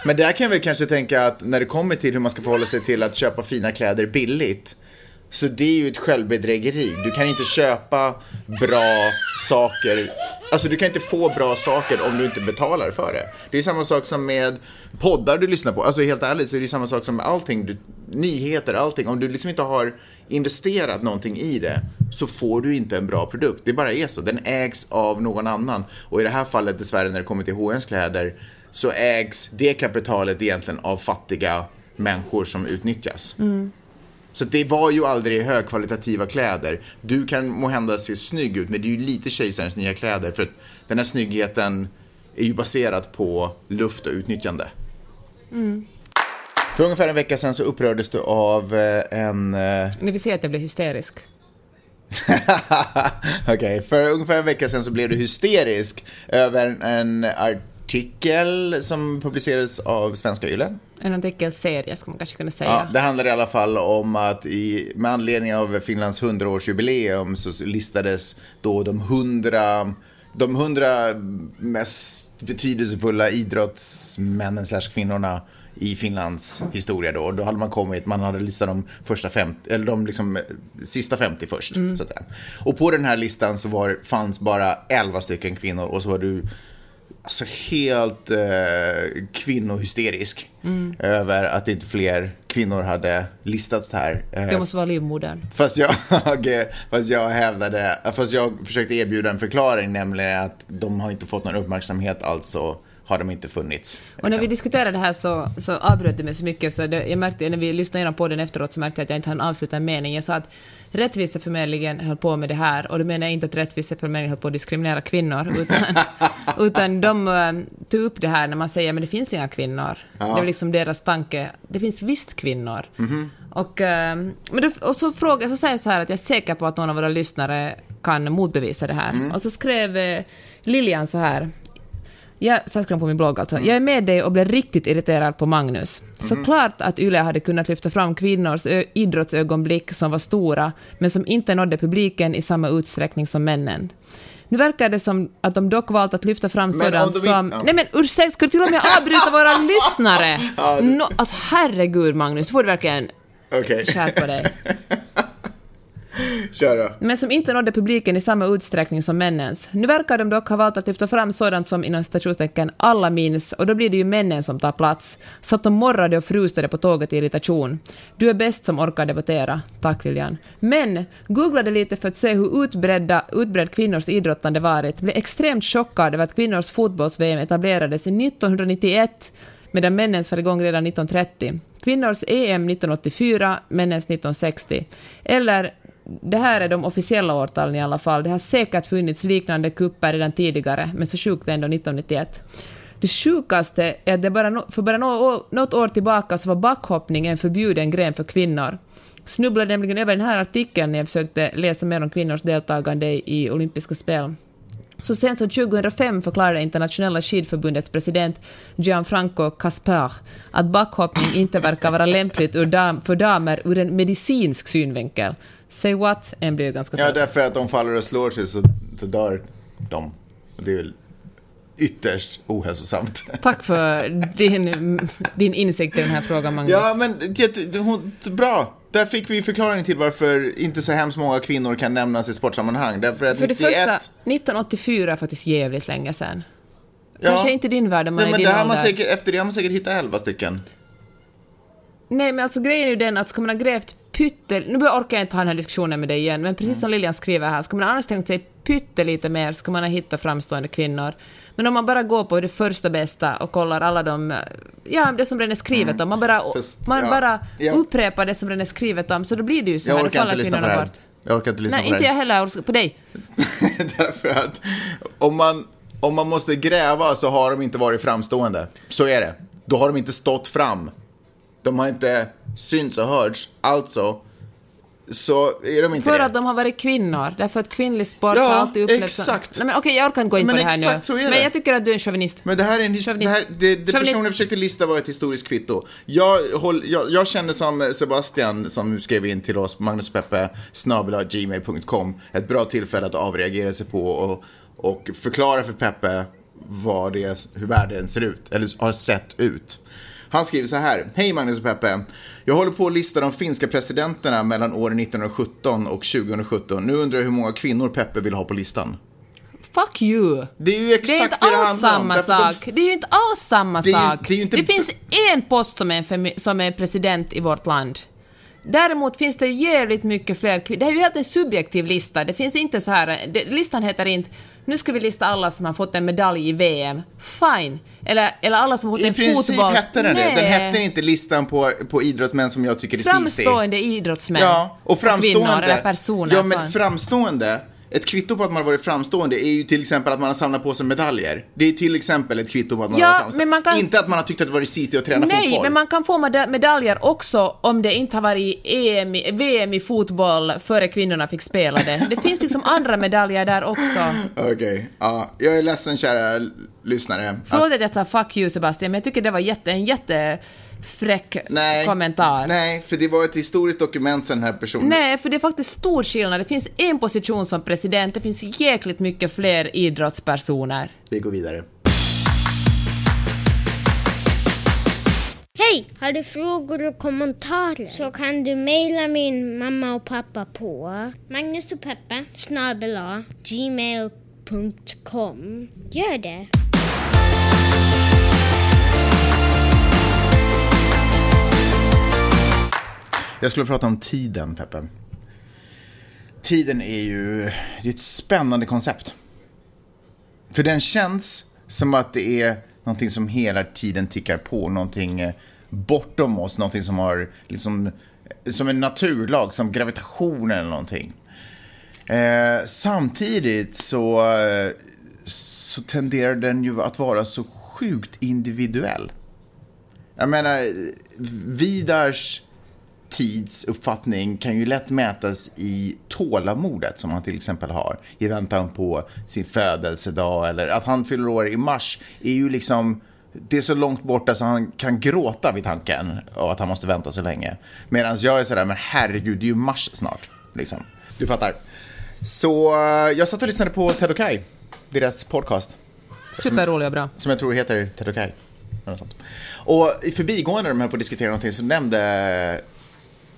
B: Men där kan väl kanske tänka att när det kommer till hur man ska förhålla sig till att köpa fina kläder billigt, så det är ju ett självbedrägeri. Du kan inte köpa bra saker, alltså du kan inte få bra saker om du inte betalar för det. Det är samma sak som med poddar du lyssnar på, alltså helt ärligt så är det samma sak som med allting, du, nyheter, allting. Om du liksom inte har investerat någonting i det så får du inte en bra produkt. Det bara är så, den ägs av någon annan. Och i det här fallet dessvärre när det kommer till H&M's kläder så ägs det kapitalet egentligen av fattiga människor som utnyttjas. Mm. Så det var ju aldrig högkvalitativa kläder. Du kan må hända se snygg ut, men det är ju lite kejsarens nya kläder för att den här snyggheten är ju baserad på luft och utnyttjande. För ungefär en vecka sedan så upprördes du av eh, en... eh,
C: Ni vill se att jag blir hysterisk.
B: Okej, för ungefär en vecka sedan så blev du hysterisk över en artikel som publicerades av Svenska Yle.
C: En artikelserie, ska man kanske kunna säga.
B: Ja, det handlar i alla fall om att i, med anledning av Finlands 100-årsjubileum så listades då de 100 de 100 mest betydelsefulla idrottsmännen slash kvinnorna i Finlands historia då. Då hade man kommit, man hade listat de första 50, eller de liksom sista 50 först. Så att. Och på den här listan så var, fanns bara 11 stycken kvinnor och så var du alltså helt eh, kvinnohysterisk över att inte fler kvinnor hade listats här.
C: Det måste vara livmodern.
B: Fast jag, fast jag hävdade, fast jag försökte erbjuda en förklaring, nämligen att de har inte fått någon uppmärksamhet, alltså har de inte funnits.
C: Och när vi
B: Liksom.
C: diskuterade det här så, så avbröt det mig så mycket så det, jag märkte, när vi lyssnade igenom på den efteråt så märkte jag att jag inte hann avsluta en mening. Jag sa att Rättviseförmedlingen höll på med det här och då menar jag inte att Rättviseförmedlingen höll på att diskriminera kvinnor utan, utan de eh, tog upp det här när man säger men det finns inga kvinnor. Det är liksom deras tanke. Det finns visst kvinnor. Och, eh, men då, och så, fråga, så säger jag så här att jag är säker på att någon av våra lyssnare kan motbevisa det här. Och så skrev eh, Lilian så här jag, här skrev på min blogg alltså. Jag är med dig och blev riktigt irriterad på Magnus. Såklart att Yle hade kunnat lyfta fram kvinnors idrottsögonblick som var stora, men som inte nådde publiken i samma utsträckning som männen. Nu verkar det som att de dock valt att lyfta fram
B: Men
C: sådant som...
B: ja.
C: Nej men ursäkta, ska du till och med avbryta våra lyssnare?
B: Ja, det-
C: Nå, att herregud Magnus, du får du verkligen
B: Okej.
C: skärpa dig.
B: Kör då.
C: men som inte nådde publiken i samma utsträckning som männens. Nu verkar de dock ha valt att lyfta fram sådant som inom citationstecken alla minns, och då blir det ju männen som tar plats. Så att de morrade och frustade på tåget i irritation. Du är bäst som orkar debattera. Tack Lilian. Men, googlade lite för att se hur utbredda, utbredd kvinnors idrottande varit, blev extremt chockad över att kvinnors fotbolls-VM etablerades 1991 medan männens var igång redan 1930. Kvinnors EM 1984, männens 1960. Eller, det här är de officiella årtalen i alla fall, det har säkert funnits liknande kupper redan tidigare, men så sjukt ändå 1991. Det sjukaste är att det bara för bara något år tillbaka så var backhoppning en förbjuden gren för kvinnor. Snubblade nämligen över den här artikeln när jag försökte läsa mer om kvinnors deltagande i olympiska spel. Så sent som 2005 förklarade internationella skidförbundets president Gianfranco Casper att backhoppning inte verkar vara lämpligt dam, för damer ur en medicinsk synvinkel. Say what? En blir ju ganska
B: Ja,
C: trött.
B: därför att de faller och slår sig så, så dör de. Och det är väl ytterst ohälsosamt.
C: Tack för din, din insikt i den här frågan, Magnus.
B: Ja, men det, det, hon, bra. Där fick vi förklaringen till varför inte så hemskt många kvinnor kan nämnas i sportsammanhang. Därför att
C: för det
B: 91...
C: första, 1984 är faktiskt jävligt länge sedan.
B: Ja.
C: Kanske inte i din värld, man
B: Nej, men
C: din
B: har man
C: ålder.
B: säkert, efter det har man säkert hittat elva stycken.
C: Nej, men alltså grejen är ju den att ska man ha grävt pytte... Nu orkar jag inte ha den här diskussionen med dig igen, men precis som Lilian skriver här, ska man ha ansträngt sig pyttelite mer ska man ha hittat framstående kvinnor. Men om man bara går på det första bästa och kollar alla de... Ja, det som redan är skrivet om, man bara,
B: Mm. Fast,
C: man
B: ja,
C: bara
B: ja.
C: upprepar det som redan är skrivet om, så då blir det ju så
B: Jag orkar inte lyssna på det här.
C: bort.
B: Jag orkar inte lyssna
C: Nej,
B: på
C: inte
B: det
C: jag
B: här.
C: heller, jag orkar- på dig.
B: Därför att om man, om man måste gräva så har de inte varit framstående. Så är det. Då har de inte stått fram. De har inte synts och hörts. Alltså, så är de inte
C: För
B: det.
C: att de har varit kvinnor, därför att kvinnlig sport
B: Ja,
C: har alltid upplevts som-
B: exakt.
C: Nej, men okej, jag orkar inte gå in
B: Men
C: på det här nu.
B: exakt så är det.
C: Men jag tycker att du är en chauvinist.
B: Men det här är en
C: Chauvinist.
B: det, här, det, det personen försökte lista var ett historiskt kvitto. Jag, håll, jag, jag känner som Sebastian som skrev in till oss, magnuspeppe, gmail.com, ett bra tillfälle att avreagera sig på och, och förklara för Peppe vad det, hur världen ser ut, eller har sett ut. Han skriver så här. Hej Magnus och Peppe. Jag håller på att lista de finska presidenterna mellan åren 1917 och 2017. Nu undrar jag hur många kvinnor Peppe vill ha på listan.
C: Fuck you!
B: Det är ju
C: Det är
B: exakt
C: inte
B: det det
C: alls
B: om.
C: samma
B: att
C: sak. Det är ju inte alls samma
B: Det ju-
C: sak.
B: det inte-
C: finns en post som är, som är president i vårt land. Däremot finns det jävligt mycket fler kvinnor. Det är ju helt en subjektiv lista. Det finns inte så här... Det, listan heter inte nu ska vi lista alla som har fått en medalj i VM. Fine. Eller, eller alla som har fått
B: I
C: en
B: princip
C: fotbolls...
B: hette den det. Den
C: Nej.
B: hette inte listan på, på idrottsmän som jag tycker är.
C: Framstående idrottsmän.
B: Ja, och framstående.
C: Kvinnor eller personer.
B: Ja, men
C: fan.
B: framstående. Ett kvitto på att man har varit framstående är ju till exempel att man har samlat på sig medaljer. Det är till exempel ett kvitto på att man
C: Ja,
B: har varit framstående.
C: man kan-
B: Inte att man har tyckt att det varit sisig att träna
C: Nej,
B: fotboll.
C: men man kan få meda- medaljer också om det inte har varit EM, i- VM i fotboll före kvinnorna fick spela det. Det finns liksom andra medaljer där också.
B: Okej, ja. Jag är ledsen kära lyssnare.
C: Förlåt att jag sa fuck you Sebastian, men jag tycker det var jätte, en jättefräck
B: nej,
C: kommentar.
B: Nej, för det var ett historiskt dokument sen den här personen...
C: Nej, för det är faktiskt stor skillnad. Det finns en position som president, det finns jäkligt mycket fler idrottspersoner.
B: Vi går vidare.
A: Hej! Har du frågor och kommentarer så kan du mejla min mamma och pappa på Magnus och Peppe snabel-a gmail.com. Gör det!
B: Jag skulle prata om tiden, Peppe. Tiden är ju det är ett spännande koncept. För den känns som att det är någonting som hela tiden tickar på, någonting eh, bortom oss, någonting som har liksom, eh, som en naturlag, som gravitation eller någonting. Eh, samtidigt så, eh, så tenderar den ju att vara så sjukt individuell. Jag menar, Vidars tidsuppfattning kan ju lätt mätas i tålamodet som han till exempel har i väntan på sin födelsedag eller att han fyller år i mars är ju liksom det är så långt borta så han kan gråta vid tanken och att han måste vänta så länge. Medan jag är sådär, men herregud, det är ju mars snart. Liksom. Du fattar. Så eh, jag satt och lyssnade på Ted och Kai, deras podcast
C: Superrolig och bra.
B: som jag tror heter Ted och Kai. Och i förbigående när de höll på att diskutera någonting så nämnde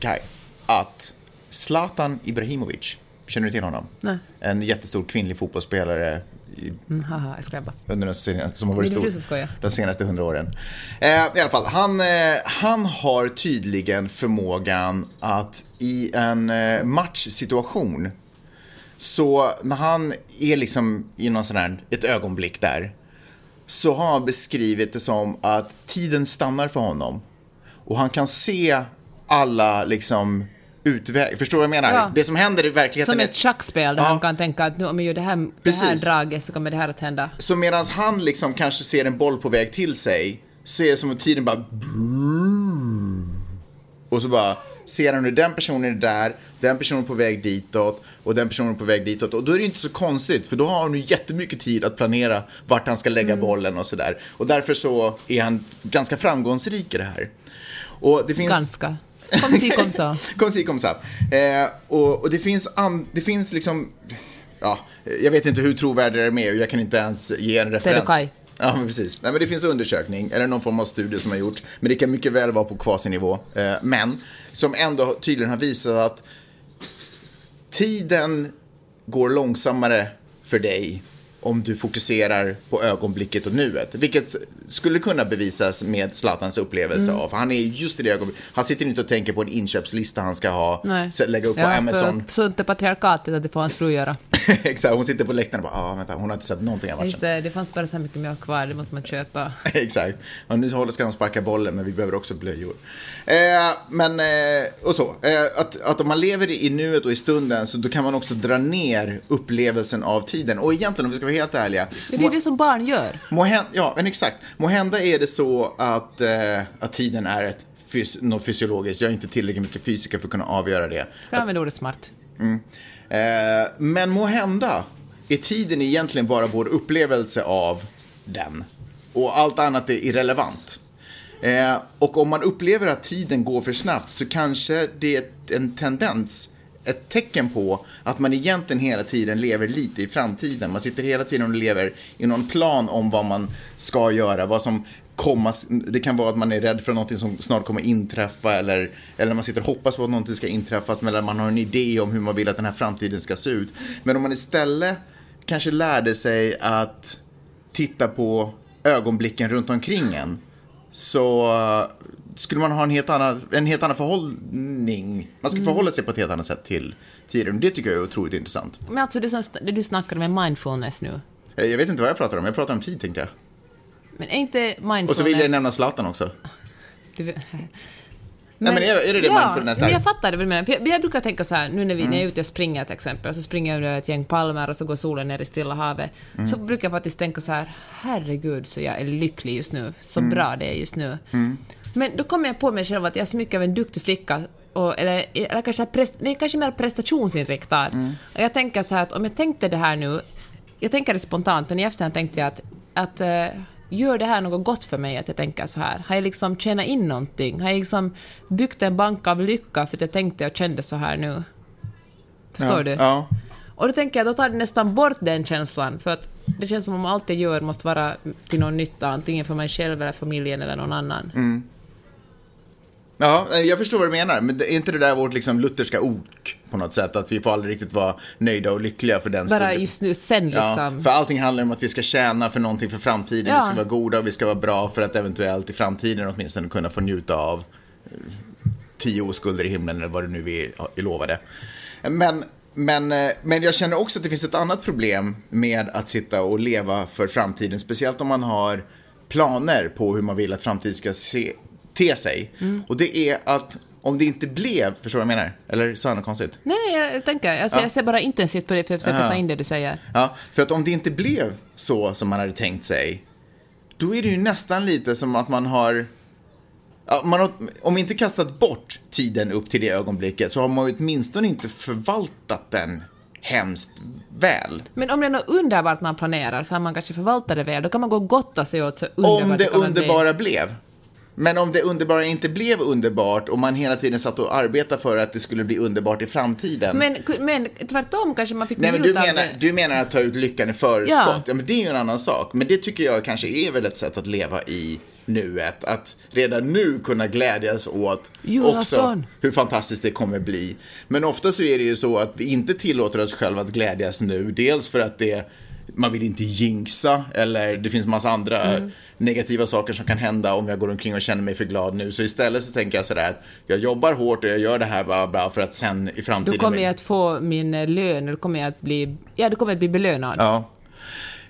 B: Kai att Zlatan Ibrahimovic. Känner du till honom?
C: Nej.
B: En jättestor kvinnlig fotbollsspelare i
C: Mm, haha, jag skojar bara.
B: under den senaste, som har varit stor de senaste hundra åren. Eh, I alla fall, han, eh, han har tydligen förmågan att i en eh, matchsituation så när han är liksom i någon sån här, ett ögonblick där så har han beskrivit det som att tiden stannar för honom och han kan se alla liksom utväg. Förstår du vad jag menar?
C: Ja.
B: Det som händer i verkligheten
C: Som ett schackspel där
B: Ja.
C: han kan tänka att nu om jag gör det här, det här draget så kommer det här att hända.
B: Så medan han liksom kanske ser en boll på väg till sig så är det som att tiden bara... Och så bara ser han hur den personen är där, den personen är på väg ditåt och den personen är på väg ditåt. Och då är det inte så konstigt för då har han ju jättemycket tid att planera vart han ska lägga bollen och sådär. Och därför så är han ganska framgångsrik i det här. Och det finns...
C: Ganska. Kom si, kom så.
B: Kom si, kom så. Eh, och, och det finns, an, det finns liksom, ja, jag vet inte hur trovärdig det är med och jag kan inte ens ge en referens. Ja, men precis. Nej, men det finns undersökning, eller någon form av studie som har gjorts, men det kan mycket väl vara på kvasinivå. Eh, men som ändå tydligen har visat att tiden går långsammare för dig om du fokuserar på ögonblicket och nuet. Vilket skulle kunna bevisas med Zlatans upplevelse av. För han är just i det ögonblicket. Han sitter inte och tänker på en inköpslista han ska ha,
C: Nej.
B: så lägga upp på
C: ja,
B: Amazon.
C: För sunt är patriarkatet att det får hans fru göra.
B: Exakt, hon sitter på läktaren och bara, ah, vänta, hon har inte sett någonting av matchen.
C: Just det, det fanns bara så här mycket mjölk kvar, det måste man köpa.
B: Exakt. Och nu håller- ska han sparka bollen, men vi behöver också blöjor. Eh, men, eh, och så. Eh, att, att om man lever i nuet och i stunden, så då kan man också dra ner upplevelsen av tiden. Och egentligen, om vi ska vara helt ärliga,
C: Det är det som barn gör.
B: Måhända, ja, men exakt. Måhända är det så att, eh, att tiden är ett fys- något fysiologiskt. Jag är inte tillräckligt mycket fysiker för att kunna avgöra det.
C: Kan använda ordet smart.
B: Eh, men måhända är tiden egentligen bara vår upplevelse av den. Och allt annat är irrelevant. Eh, och om man upplever att tiden går för snabbt så kanske det är en tendens, ett tecken på att man egentligen hela tiden lever lite i framtiden. Man sitter hela tiden och lever i någon plan om vad man ska göra, vad som komma, det kan vara att man är rädd för någonting som snart kommer inträffa eller, eller man sitter och hoppas på att någonting ska inträffa eller man har en idé om hur man vill att den här framtiden ska se ut. Men om man istället kanske lärde sig att titta på ögonblicken runt omkring en så skulle man ha en helt annan, en helt annan förhållning. Man skulle förhålla sig på ett helt annat sätt till tiden. Det tycker jag är otroligt intressant.
C: Men alltså det, som, det du snackar om är mindfulness nu.
B: Eh, Jag vet inte vad jag pratar om, jag pratar om tid tänkte jag.
C: Men är inte mindfulness...
B: Och så vill jag nämna Zlatan också.
C: Du,
B: Nej, men är, är det det
C: ja,
B: mindfulness
C: men
B: är?
C: jag fattar det du menar. Jag, jag brukar tänka så här, nu när, vi, när
B: Mm.
C: jag är ute och springer till exempel, så springer jag under ett gäng palmer och så går solen ner i Stilla havet,
B: Mm.
C: så brukar jag faktiskt tänka så här, herregud så jag är lycklig just nu, så
B: Mm.
C: bra det är just nu. Men då kommer jag på mig själv att jag är så mycket av en duktig flicka, och, eller, eller kanske, prest, nej, kanske mer prestationsinriktad.
B: Mm.
C: Och jag tänker så här att om jag tänkte det här nu, jag tänker det spontant, men i efterhand tänkte jag att, att eh, gör det här något gott för mig att jag tänker så här? Har jag liksom tjänat in någonting? Har jag liksom byggt en bank av lycka för att jag tänkte och kände så här nu? Förstår
B: ja,
C: du?
B: Ja.
C: Och då tänker jag, då tar det nästan bort den känslan, för att det känns som om allt jag gör måste vara till någon nytta, antingen för mig själv eller familjen eller någon annan.
B: Mm. Ja, jag förstår vad du menar, men är inte det där vårt liksom lutherska ok på något sätt? Att vi får aldrig riktigt vara nöjda och lyckliga för den
C: Bara
B: stunden.
C: just nu, sen
B: Ja,
C: liksom.
B: för allting handlar om att vi ska tjäna för någonting för framtiden.
C: Ja.
B: Vi ska vara goda och vi ska vara bra för att eventuellt i framtiden åtminstone kunna få njuta av eh, tio oskulder i himlen eller vad det nu är, är lovade. Men, men, eh, men jag känner också att det finns ett annat problem med att sitta och leva för framtiden. Speciellt om man har planer på hur man vill att framtiden ska se, te sig.
C: Mm.
B: Och det är att om det inte blev, förstår du vad jag menar? Eller sa jag något konstigt?
C: Nej, nej, jag tänker, alltså, jag ser bara intensivt på det för jag försöker
B: Aha.
C: ta in det du säger.
B: Ja, för att om det inte blev så som man hade tänkt sig, då är det ju nästan lite som att man har, ja, man har om inte kastat bort tiden upp till det ögonblicket så har man ju åtminstone inte förvaltat den hemskt väl.
C: Men om det är något underbart man planerar så har man kanske förvaltat det väl, då kan man gå och gotta sig åt så underbart
B: Om det
C: kan man bli.
B: underbara blev. Men om det underbara inte blev underbart och man hela tiden satt och arbetade för att det skulle bli underbart i framtiden.
C: Men, men tvärtom kanske man fick
B: Nej, men du menar,
C: det.
B: du menar att ta ut lyckan i förskott?
C: Ja.
B: Ja. men det är ju en annan sak. Men det tycker jag kanske är väl ett sätt att leva i nuet. Att redan nu kunna glädjas åt
C: Julafton.
B: också hur fantastiskt det kommer bli. Men ofta så är det ju så att vi inte tillåter oss själva att glädjas nu. Dels för att det, man vill inte jinxa eller det finns massa andra
C: Mm.
B: negativa saker som kan hända om jag går omkring och känner mig för glad nu. Så istället så tänker jag sådär att jag jobbar hårt och jag gör det här bara för att sen i framtiden...
C: Då kommer jag att få min eh, lön, då kommer jag att bli, ja, du kommer att bli belönad.
B: Ja.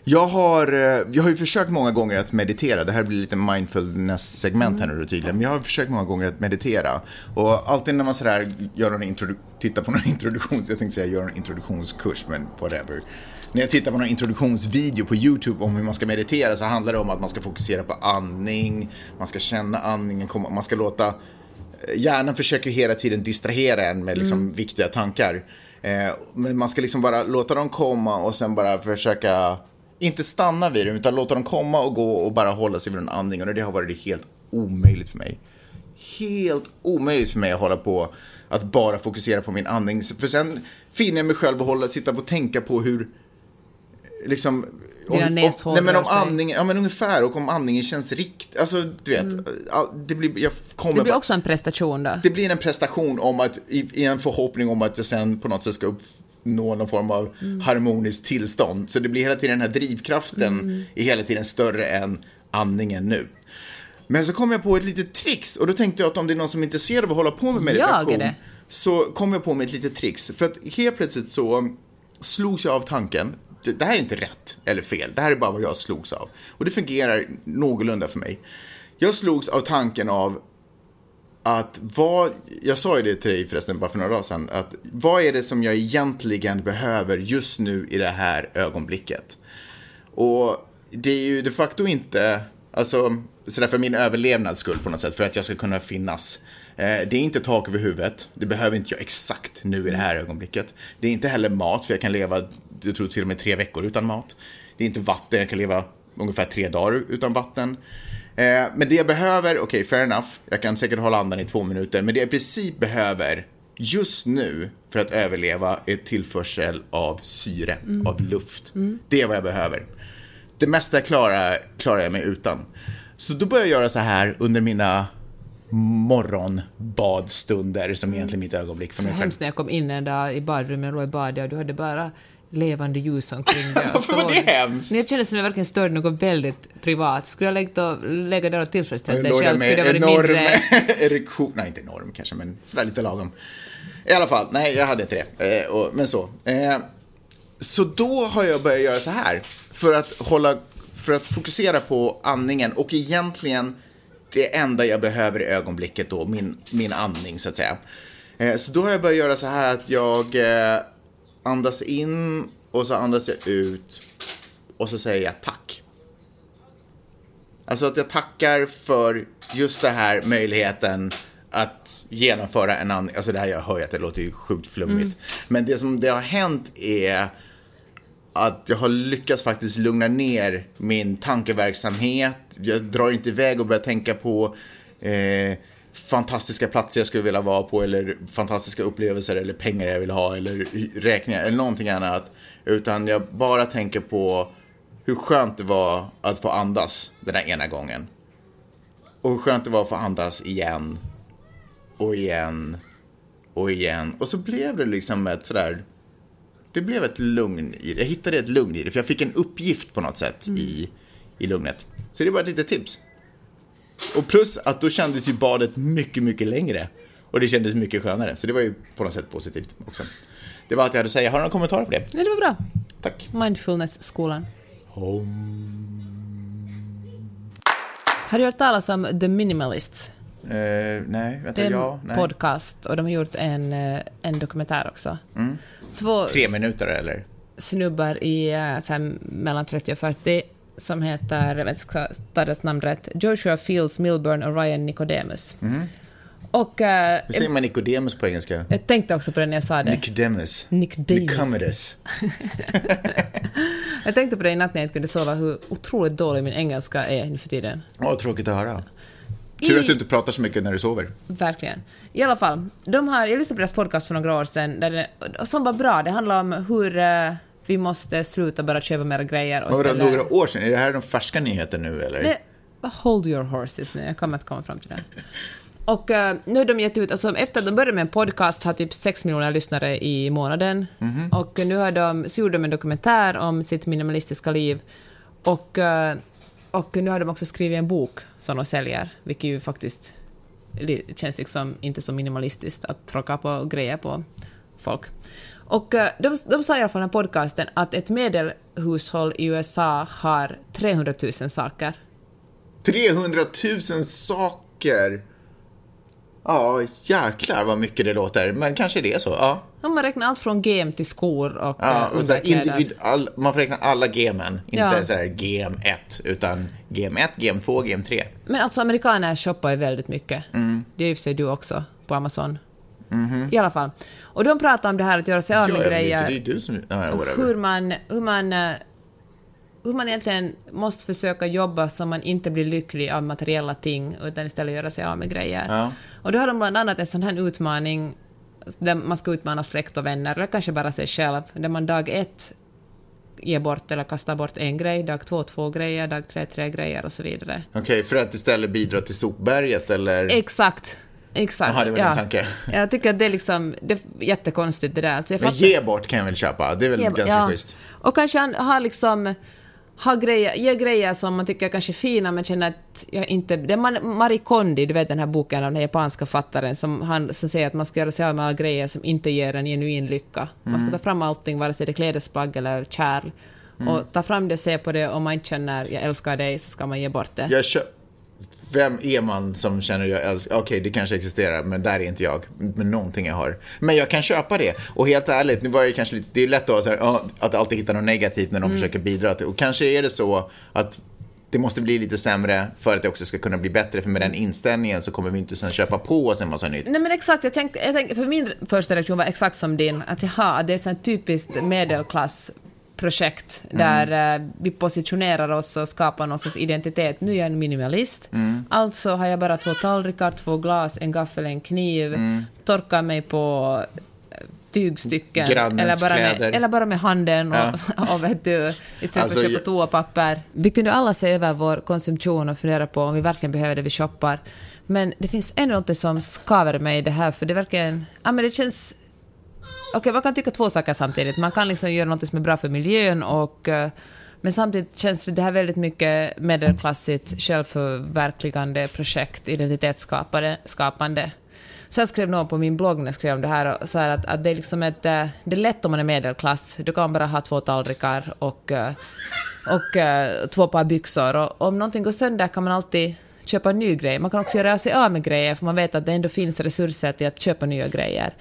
B: Jag har, eh, jag har ju försökt många gånger att meditera. Det här blir lite mindfulness-segment här nu då tydligen. Men jag har försökt många gånger att meditera. Och alltid när man sådär gör en introdu- tittar på någon introduktion, jag tänkte säga gör en introduktionskurs, men whatever. När jag tittar på någon introduktionsvideo på YouTube om hur man ska meditera så handlar det om att man ska fokusera på andning, man ska känna andningen man ska låta hjärnan försöker hela tiden distrahera en med liksom viktiga tankar. Eh, men man ska liksom bara låta dem komma och sen bara försöka, inte stanna vid dem, utan låta dem komma och gå och bara hålla sig vid den andningen. Och det har varit helt omöjligt för mig. Helt omöjligt för mig att hålla på att bara fokusera på min andning. För sen finner jag mig själv att hålla, sitta och tänka på hur, liksom... Om- Nej men om andningen, ja men ungefär, och om andningen känns riktigt, alltså du vet, all- det blir, jag kommer
C: Det blir också en prestation då.
B: det blir en prestation om att, i, i en förhoppning om att jag sen på något sätt ska uppnå någon form av harmoniskt tillstånd. Så det blir hela tiden den här drivkraften är hela tiden större än andningen nu. Men så kom jag på ett litet trix och då tänkte jag att om det är någon som är intresserad av att hålla på med meditation så kom jag på med ett litet trix. För att helt plötsligt så slogs jag av tanken, det, det här är inte rätt eller fel, det här är bara vad jag slogs av. Och det fungerar någorlunda för mig. Jag slogs av tanken av att vad, jag sa ju det till dig förresten bara för några dagar sedan, att vad är det som jag egentligen behöver just nu i det här ögonblicket? Och det är ju de facto inte, alltså sådär för min överlevnads skull på något sätt, för att jag ska kunna finnas. Eh, Det är inte tak över huvudet, det behöver inte jag exakt nu i det här ögonblicket. Det är inte heller mat, för jag kan leva, jag tror till och med tre veckor utan mat. Det är inte vatten, jag kan leva ungefär tre dagar utan vatten. Eh, Men det jag behöver, okej, fair enough, jag kan säkert hålla andan i två minuter, men det jag i princip behöver just nu för att överleva är tillförsel av syre, av luft. Det är vad jag behöver. Det mesta klarar, klarar jag mig utan. Så då börjar jag göra så här under mina morgonbadstunder som egentligen är mitt ögonblick för
C: Så
B: mig själv.
C: hemskt när jag kom in en dag i badrummet och låg i badet och du hade bara levande ljus omkring dig.
B: Varför var det hemskt?
C: Jag kände som jag verkligen störde något väldigt privat. Skulle jag lägga, och, lägga där och tillfredsställa
B: Jag
C: dig själv skulle det varit
B: enorm
C: mindre...
B: erektion. Nej, inte enorm kanske, men sådär lite lagom. I alla fall, nej, jag hade inte det. Eh, och, men så. Eh, så då har jag börjat göra så här. För att hålla, för att fokusera på andningen och egentligen det enda jag behöver i ögonblicket då, min, min andning så att säga. Eh, så då har jag börjat göra så här att jag andas in och så andas jag ut och så säger jag tack. Alltså att jag tackar för just det här möjligheten att genomföra en annan, alltså det här jag hör ju att det låter ju sjukt flummigt. Men det som det har hänt är att jag har lyckats faktiskt lugna ner min tankeverksamhet. Jag drar inte iväg och börjar tänka på eh, fantastiska platser jag skulle vilja vara på eller fantastiska upplevelser eller pengar jag vill ha eller räkningar eller någonting annat. Utan jag bara tänker på hur skönt det var att få andas den där ena gången. Och hur skönt det var att få andas igen och igen och igen. Och så blev det liksom ett sådär det blev ett lugn i det. Jag hittade ett lugn i det, för jag fick en uppgift på något sätt i, i lugnet. Så det är bara ett litet tips. Och plus att då kändes ju badet mycket, mycket längre. Och det kändes mycket skönare, så det var ju på något sätt positivt också. Det var allt jag hade att säga. Har du några kommentarer på det?
C: Nej, det var bra.
B: Tack.
C: Mindfulness-skolan. Har du hört talas om The Minimalists?
B: Eh, nej, vänta,
C: en
B: ja, nej.
C: podcast och de har gjort en, eh, en dokumentär också. Två
B: Mm. Tre minuter eller?
C: snubbar i eh, så här, mellan 30 och 40 som heter, jag vet inte, ska ta deras namn rätt, Joshua Fields Milburn och Ryan Nicodemus.
B: Mm.
C: Och eh,
B: Hur säger man Nicodemus på engelska?
C: jag tänkte också på det när jag sa det.
B: Nicodemus.
C: Nicodemus. Jag tänkte på det i natt när jag inte kunde sova, hur otroligt dålig min engelska är nu för tiden.
B: Åh, tråkigt att höra. Tur att du inte pratar så mycket när du sover.
C: Verkligen. I alla fall, de har, jag lyssnade på deras podcast för några år sedan, där det, som var bra. Det handlar om hur eh, vi måste sluta bara köpa mera grejer och
B: Var det några år sedan? Är det här de färska nyheter nu eller?
C: Nej, hold your horses nu, jag kommer att komma fram till det. Och uh, nu har de gett ut, alltså efter att de började med en podcast har typ 6 miljoner lyssnare i månaden. Mm -hmm. Och nu har de, så gjorde de en dokumentär om sitt minimalistiska liv. Och, uh, och nu har de också skrivit en bok som de säljer, vilket ju faktiskt känns liksom inte så minimalistiskt att tråka på grejer på folk. Och uh, de, de sa i alla fall i podcasten att ett medelhushåll i USA har 300 000 saker.
B: 300 000 saker? Ja, jäklar vad mycket det låter. Men kanske det är så, ja.
C: Om man räknar allt från gem till skor och
B: ja, och så individ, all, Man får räkna alla gemen, inte ja. så här gem 1, utan gem 1, gem 2, gem 3.
C: Men alltså amerikaner shoppar ju väldigt mycket. Mm. Det är ju för sig du också på Amazon. Mm -hmm. I alla fall. Och de pratar om det här att göra sig av med grejer.
B: Det är du som... Ja,
C: hur man, hur man eh, hur man egentligen måste försöka jobba så man inte blir lycklig av materiella ting, utan istället göra sig av med grejer. Ja. Och då har de bland annat en sån här utmaning där man ska utmana släkt och vänner, eller kanske bara sig själv, där man dag ett ger bort eller kastar bort en grej, dag två två grejer, dag tre tre grejer och så vidare.
B: Okej, okay, för att istället bidra till sopberget eller?
C: Exakt. Exakt.
B: Jaha, det var ja. din tanke.
C: Jag tycker att det är liksom, det är jättekonstigt det där.
B: Alltså Men ge bort kan jag väl köpa, det är väl ge, ganska ja. schysst.
C: Och kanske han har liksom ha grejer, ge grejer som man tycker är kanske fina men känner att jag inte... Det är Marie Kondi, du vet den här boken av den japanska författaren som, han, som säger att man ska göra sig av med alla grejer som inte ger en genuin lycka. Man ska mm. ta fram allting, vare sig det är klädesplagg eller kärl. Mm. Och ta fram det, se på det, om man inte känner jag älskar dig så ska man ge bort det.
B: Jag köp vem är man som känner jag älskar, okej okay, det kanske existerar men där är inte jag, med någonting jag har. Men jag kan köpa det. Och helt ärligt, nu var det kanske lite, det är lätt att, så här, att alltid hitta något negativt när de mm. försöker bidra till, och kanske är det så att det måste bli lite sämre för att det också ska kunna bli bättre, för med den inställningen så kommer vi inte sen köpa på oss en massa nytt.
C: Nej men exakt, jag tänkte, jag tänkte för min första reaktion var exakt som din, att jaha, det är så typiskt medelklass projekt där mm. vi positionerar oss och skapar någon sorts identitet. Nu är jag en minimalist, mm. alltså har jag bara två tallrikar, två glas, en gaffel, en kniv, mm. torkar mig på eh, tygstycken eller bara, med, eller bara med handen och, ja. och vet du, istället alltså, för att köpa toapapper. Vi kunde alla se över vår konsumtion och fundera på om vi verkligen behöver det vi shoppar. Men det finns ändå något som skaver mig i det här, för det verkligen... Ja, men det känns Okej, okay, man kan tycka två saker samtidigt. Man kan liksom göra något som är bra för miljön och eh, men samtidigt känns det här väldigt mycket medelklassigt självförverkligande projekt, identitetsskapande. Så jag skrev någon på min blogg när jag skrev om det här, så här att, att, det är liksom ett, eh, det är lätt om man är medelklass. Du kan bara ha två tallrikar och, eh, och två par byxor. Och om någonting går sönder kan man alltid köpa en ny grej. Man kan också göra sig av med grejer, för man vet att det ändå finns resurser till att köpa nya grejer.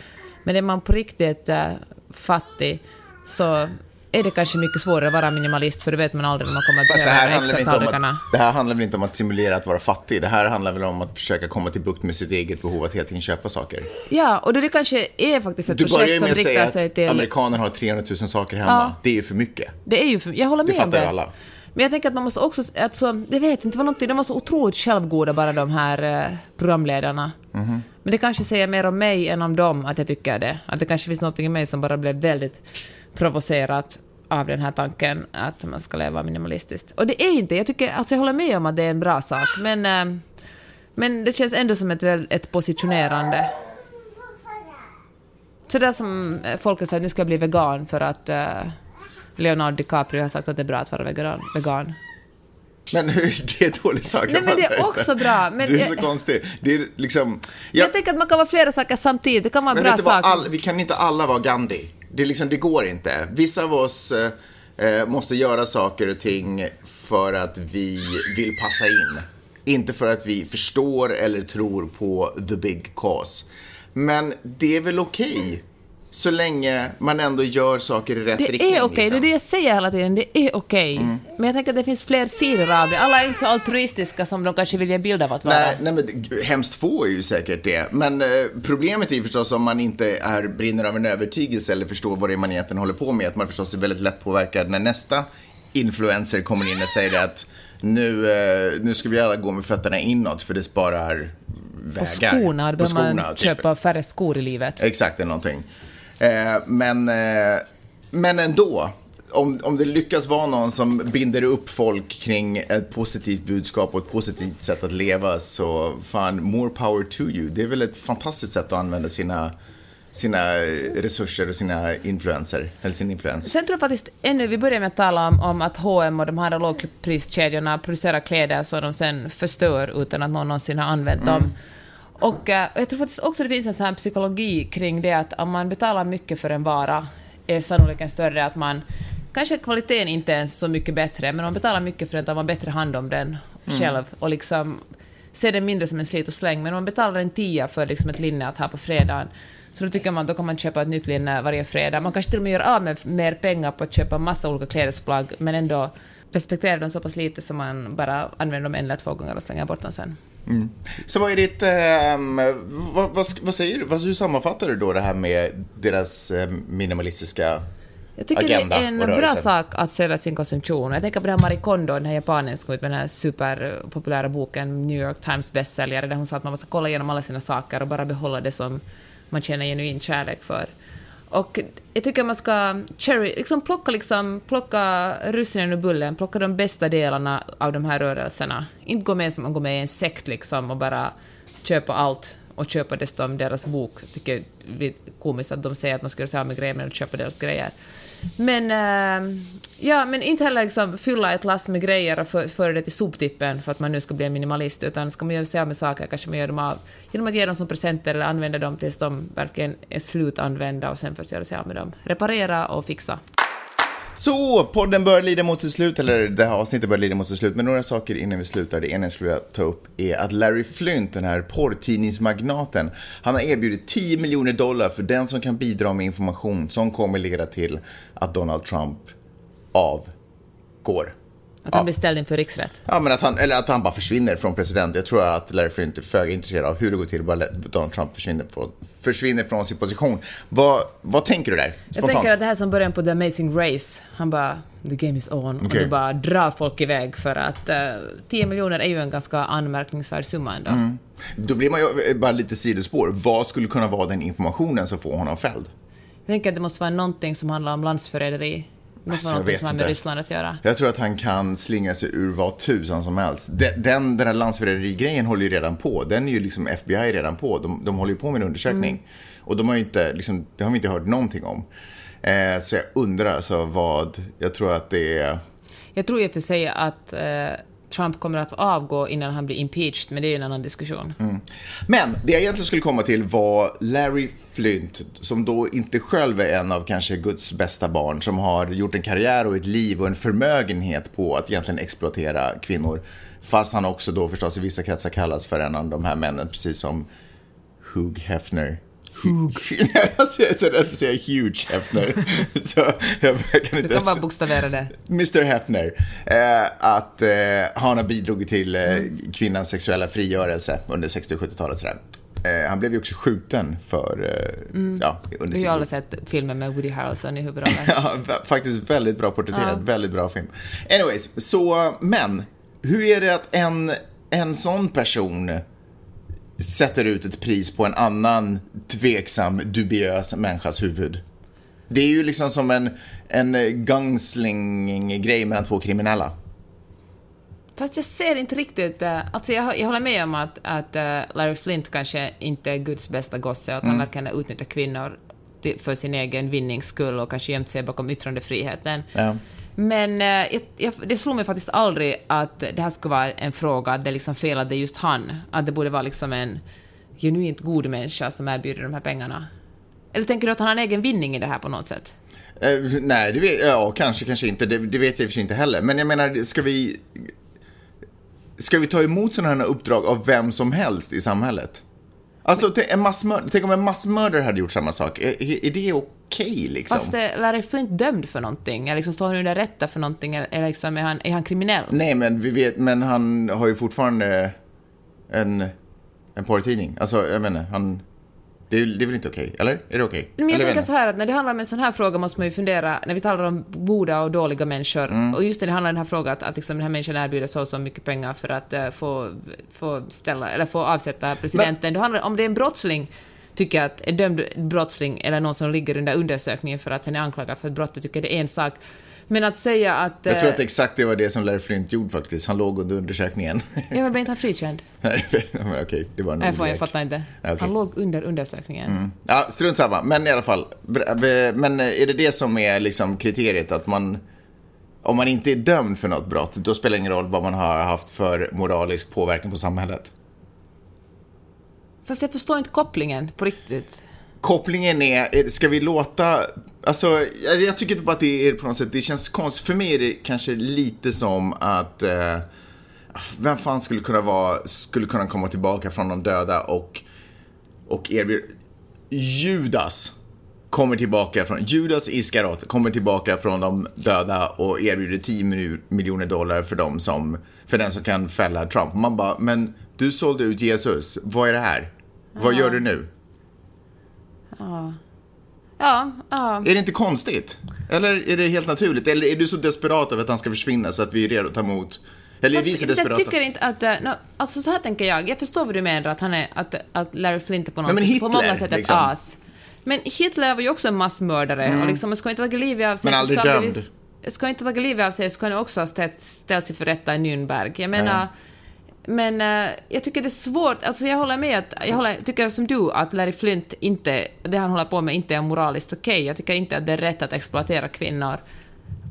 C: Men är man på riktigt äh, fattig så är det kanske mycket svårare att vara minimalist, för det vet man aldrig när man kommer att behöva de extra tallrikarna.
B: Det här handlar väl inte om att simulera att vara fattig, det här handlar väl om att försöka komma till bukt med sitt eget behov att helt enkelt köpa saker.
C: Ja, och det kanske är faktiskt ett du projekt som riktar sig till...
B: amerikaner har 300 000 saker hemma. Ja. Det är ju för mycket.
C: Det är ju för... Jag håller med
B: det
C: om det.
B: fattar ju alla.
C: Men jag tänker att man måste också, alltså, jag vet inte, någonting, de var så otroligt självgoda bara de här eh, programledarna. Mm -hmm. Men det kanske säger mer om mig än om dem att jag tycker det. Att det kanske finns något i mig som bara blev väldigt provocerat av den här tanken att man ska leva minimalistiskt. Och det är inte, jag tycker, alltså jag håller med om att det är en bra sak, men, eh, men det känns ändå som ett, ett positionerande. Sådär som folk säger, nu ska jag bli vegan för att uh, Leonardo DiCaprio har sagt att det är bra att vara vegan. vegan.
B: Men det är dålig sak.
C: Nej, men det är också bra. Men
B: det är så jag, konstigt. Det är liksom...
C: Jag, jag tänker att man kan vara flera saker samtidigt. Det kan vara en bra sak.
B: All, vi kan inte alla vara Gandhi. Det, liksom, det går inte. Vissa av oss eh, eh, måste göra saker och ting för att vi vill passa in. Inte för att vi förstår eller tror på the big cause. Men det är väl okej okay så länge man ändå gör saker i rätt
C: det
B: riktning.
C: Det är okej, okay. liksom. det är det jag säger hela tiden. Det är okej. Okay. Mm. Men jag tänker att det finns fler sidor av det. Alla är inte så altruistiska som de kanske vill ge bild av att vara.
B: Nej, nej men hemskt få är ju säkert det. Men eh, problemet är ju förstås om man inte är, brinner av en övertygelse eller förstår vad det är man egentligen håller på med. Att man förstås är väldigt lätt påverkad när nästa influencer kommer in och säger att nu, eh, nu ska vi alla gå med fötterna inåt för det sparar vägar.
C: På skorna, då behöver man typ. köpa färre skor i livet.
B: Exakt, eller någonting. Eh, men, eh, men ändå om, om det lyckas vara någon som binder upp folk kring ett positivt budskap och ett positivt sätt att leva så fan, more power to you. Det är väl ett fantastiskt sätt att använda sina sina resurser och sina influenser, eller sin influens.
C: Sen tror jag faktiskt ännu, vi börjar med att tala om, om att H&M och de här lågpriskedjorna producerar kläder som de sen förstör utan att någon någonsin har använt dem. Mm. Och uh, jag tror faktiskt också det finns en sån här psykologi kring det att om man betalar mycket för en vara är sannolikheten större att man Kanske kvaliteten inte är så mycket bättre, men om man betalar mycket för den tar man bättre hand om den mm. själv och liksom ser den mindre som en slit och släng. Men om man betalar en tia för liksom ett linne att ha på fredagen så då tycker man då kan man köpa ett nytt linne varje fredag. Man kanske till och med gör av med mer pengar på att köpa massa olika klädesplagg, men ändå respekterar dem så pass lite som man bara använder dem en eller två gånger och slänger bort dem sen.
B: Mm. Så vad är ditt, eh, vad, vad, vad, säger du, hur sammanfattar du då det här med deras eh, minimalistiska
C: jag tycker
B: agenda
C: det är en bra sak att se över sin konsumtion. Jag tänker på det här Marie Kondo, den här japanen som ut med den här superpopulära boken, New York Times bästsäljare, där hon sa att man måste kolla igenom alla sina saker och bara behålla det som man känner genuin kärlek för. Och jag tycker man ska cherry, liksom plocka, liksom, plocka russinen ur bullen, plocka de bästa delarna av de här rörelserna. Inte gå med som att gå med i en sekt liksom och bara köpa allt och köpa dessutom deras bok. Jag tycker det är komiskt att de säger att man ska göra sig av med grejer men köpa deras grejer. Men, äh, ja, men inte heller liksom fylla ett lass med grejer och föra för det till soptippen för att man nu ska bli en minimalist, utan ska man göra sig av med saker kanske man gör dem av genom att ge dem som presenter eller använda dem tills de verkligen är slutanvända och sen först göra sig av med dem. Reparera och fixa.
B: Så, podden börjar lida mot sitt slut, eller det här avsnittet börjar lida mot sitt slut, men några saker innan vi slutar. Det ena jag skulle vilja ta upp är att Larry Flynt, den här porrtidningsmagnaten, han har erbjudit 10 miljoner dollar för den som kan bidra med information som kommer leda till att Donald Trump avgår.
C: Att han ja. blir ställd inför riksrätt?
B: Ja, men att han, eller att han bara försvinner från president. Jag tror att Larry Flint är föga intresserad av hur det går till, bara Donald Trump försvinner från, försvinner från sin position. Vad, vad tänker du där?
C: Spontant? Jag tänker att det här som början på The Amazing Race, han bara “the game is on” okay. och du bara drar folk iväg för att eh, 10 miljoner är ju en ganska anmärkningsvärd summa ändå. Mm.
B: Då blir man ju bara lite sidospår. Vad skulle kunna vara den informationen som får honom fälld?
C: Jag tänker att det måste vara någonting som handlar om landsförräderi det måste vara alltså, något som har med Ryssland att göra.
B: Jag tror att han kan slinga sig ur vad tusan som helst. Den, den, den här landsförräderigrejen håller ju redan på. Den är ju liksom FBI redan på. De, de håller ju på med en undersökning. Mm. Och de har ju inte, liksom, det har vi inte hört någonting om. Eh, så jag undrar alltså vad, jag tror att det är...
C: Jag tror i och för sig att eh, Trump kommer att avgå innan han blir impeached, men det är en annan diskussion. Mm.
B: Men det jag egentligen skulle komma till var Larry Flynt, som då inte själv är en av kanske Guds bästa barn, som har gjort en karriär och ett liv och en förmögenhet på att egentligen exploatera kvinnor. Fast han också då förstås i vissa kretsar kallas för en av de här männen, precis som Hugh Hefner
C: Hug.
B: alltså, jag är så rädd för att säga huge Hefner. så
C: jag, kan inte du kan bara bokstavera det.
B: Mr Hefner. Eh, att eh, han har bidragit till eh, kvinnans sexuella frigörelse under 60 och 70-talet. Eh, han blev ju också skjuten för... Eh, mm. ja,
C: under Vi har alla sett filmen med Woody Harrelson i huvudrollen.
B: ja, faktiskt väldigt bra porträtterad. Ja. Väldigt bra film. Anyways, så, men. Hur är det att en, en sån person sätter ut ett pris på en annan tveksam, dubiös människas huvud. Det är ju liksom som en, en gunsling-grej mellan två kriminella.
C: Fast jag ser inte riktigt... Uh, alltså jag, jag håller med om att, att uh, Larry Flint kanske inte är Guds bästa gosse och att mm. han verkligen utnyttjar kvinnor för sin egen vinnings skull och kanske gömt sig bakom yttrandefriheten. Ja. Men eh, jag, jag, det slog mig faktiskt aldrig att det här skulle vara en fråga, att det är liksom fel att det är just han. Att det borde vara liksom en genuint god människa som erbjuder de här pengarna. Eller tänker du att han har en egen vinning i det här på något sätt?
B: Uh, nej, det vet, ja, kanske, kanske inte. Det, det vet jag i och för sig inte heller. Men jag menar, ska vi... Ska vi ta emot sådana här uppdrag av vem som helst i samhället? Alltså, en massmörd, tänk om en massmördare hade gjort samma sak. Är, är det okej, okay, liksom?
C: Fast är Flint dömd för någonting? Eller liksom, står han under rätta för någonting? Eller liksom, är, han, är han kriminell?
B: Nej, men vi vet, men han har ju fortfarande en, en porrtidning. Alltså, jag menar, han... Det är, det är väl inte okej? Okay, eller? Är det okej?
C: Okay? Men jag tänker så här att när det handlar om en sån här fråga måste man ju fundera, när vi talar om goda och dåliga människor, mm. och just när det handlar om den här frågan att, att liksom den här människan erbjuder så och så mycket pengar för att uh, få, få ställa, eller få avsätta presidenten, Men... då handlar det om det är en brottsling tycker att en dömd brottsling eller någon som ligger under undersökningen för att han är anklagad för ett brott, tycker det är en sak. Men att säga att...
B: Jag tror
C: eh,
B: att exakt det var det som Larry Flint gjorde faktiskt. Han låg under undersökningen.
C: Ja, men blev inte han frikänd?
B: Nej, men okej, det var en
C: Nej, jag fattar inte.
B: okej.
C: Han låg under undersökningen.
B: Ja, strunt samma. Men i alla fall. Men är det det som är liksom kriteriet? Att man, om man inte är dömd för något brott, då spelar det ingen roll vad man har haft för moralisk påverkan på samhället?
C: Fast jag förstår inte kopplingen på riktigt.
B: Kopplingen är, ska vi låta, alltså jag, tycker inte bara att det är på något sätt, det känns konstigt. För mig är det kanske lite som att, eh, vem fan skulle kunna vara, skulle kunna komma tillbaka från de döda och, och erbjuda, Judas kommer tillbaka från, Judas Iskarot kommer tillbaka från de döda och erbjuder 10 mil- miljoner dollar för dem som, för den som kan fälla Trump. Man bara, men du sålde ut Jesus, vad är det här? Vad gör du nu?
C: Ja, ja.
B: Är det inte konstigt? Eller är det helt naturligt? Eller är du så desperat över att han ska försvinna så att vi är redo att ta emot... Eller är vi så
C: Fast jag
B: desperata?
C: tycker inte att... eh, no, alltså så här tänker jag. Jag förstår vad du menar, att, han är, att, att Larry Flint är på, något
B: Nej, men
C: sätt, på
B: Hitler,
C: många sätt ett
B: liksom.
C: as. Men Hitler var ju också en massmördare och liksom, man ska inte ta livet av sig.
B: Mm. Men aldrig
C: ska
B: dömd.
C: Ska inte ta livet av sig så kan han också ha ställt, ställt sig för rätta i Nürnberg. Jag menar... Men uh, jag tycker det är svårt, alltså jag håller med att, jag håller, tycker som du att Larry Flint inte, det han håller på med inte är moraliskt okej. Jag tycker inte att det är rätt att exploatera kvinnor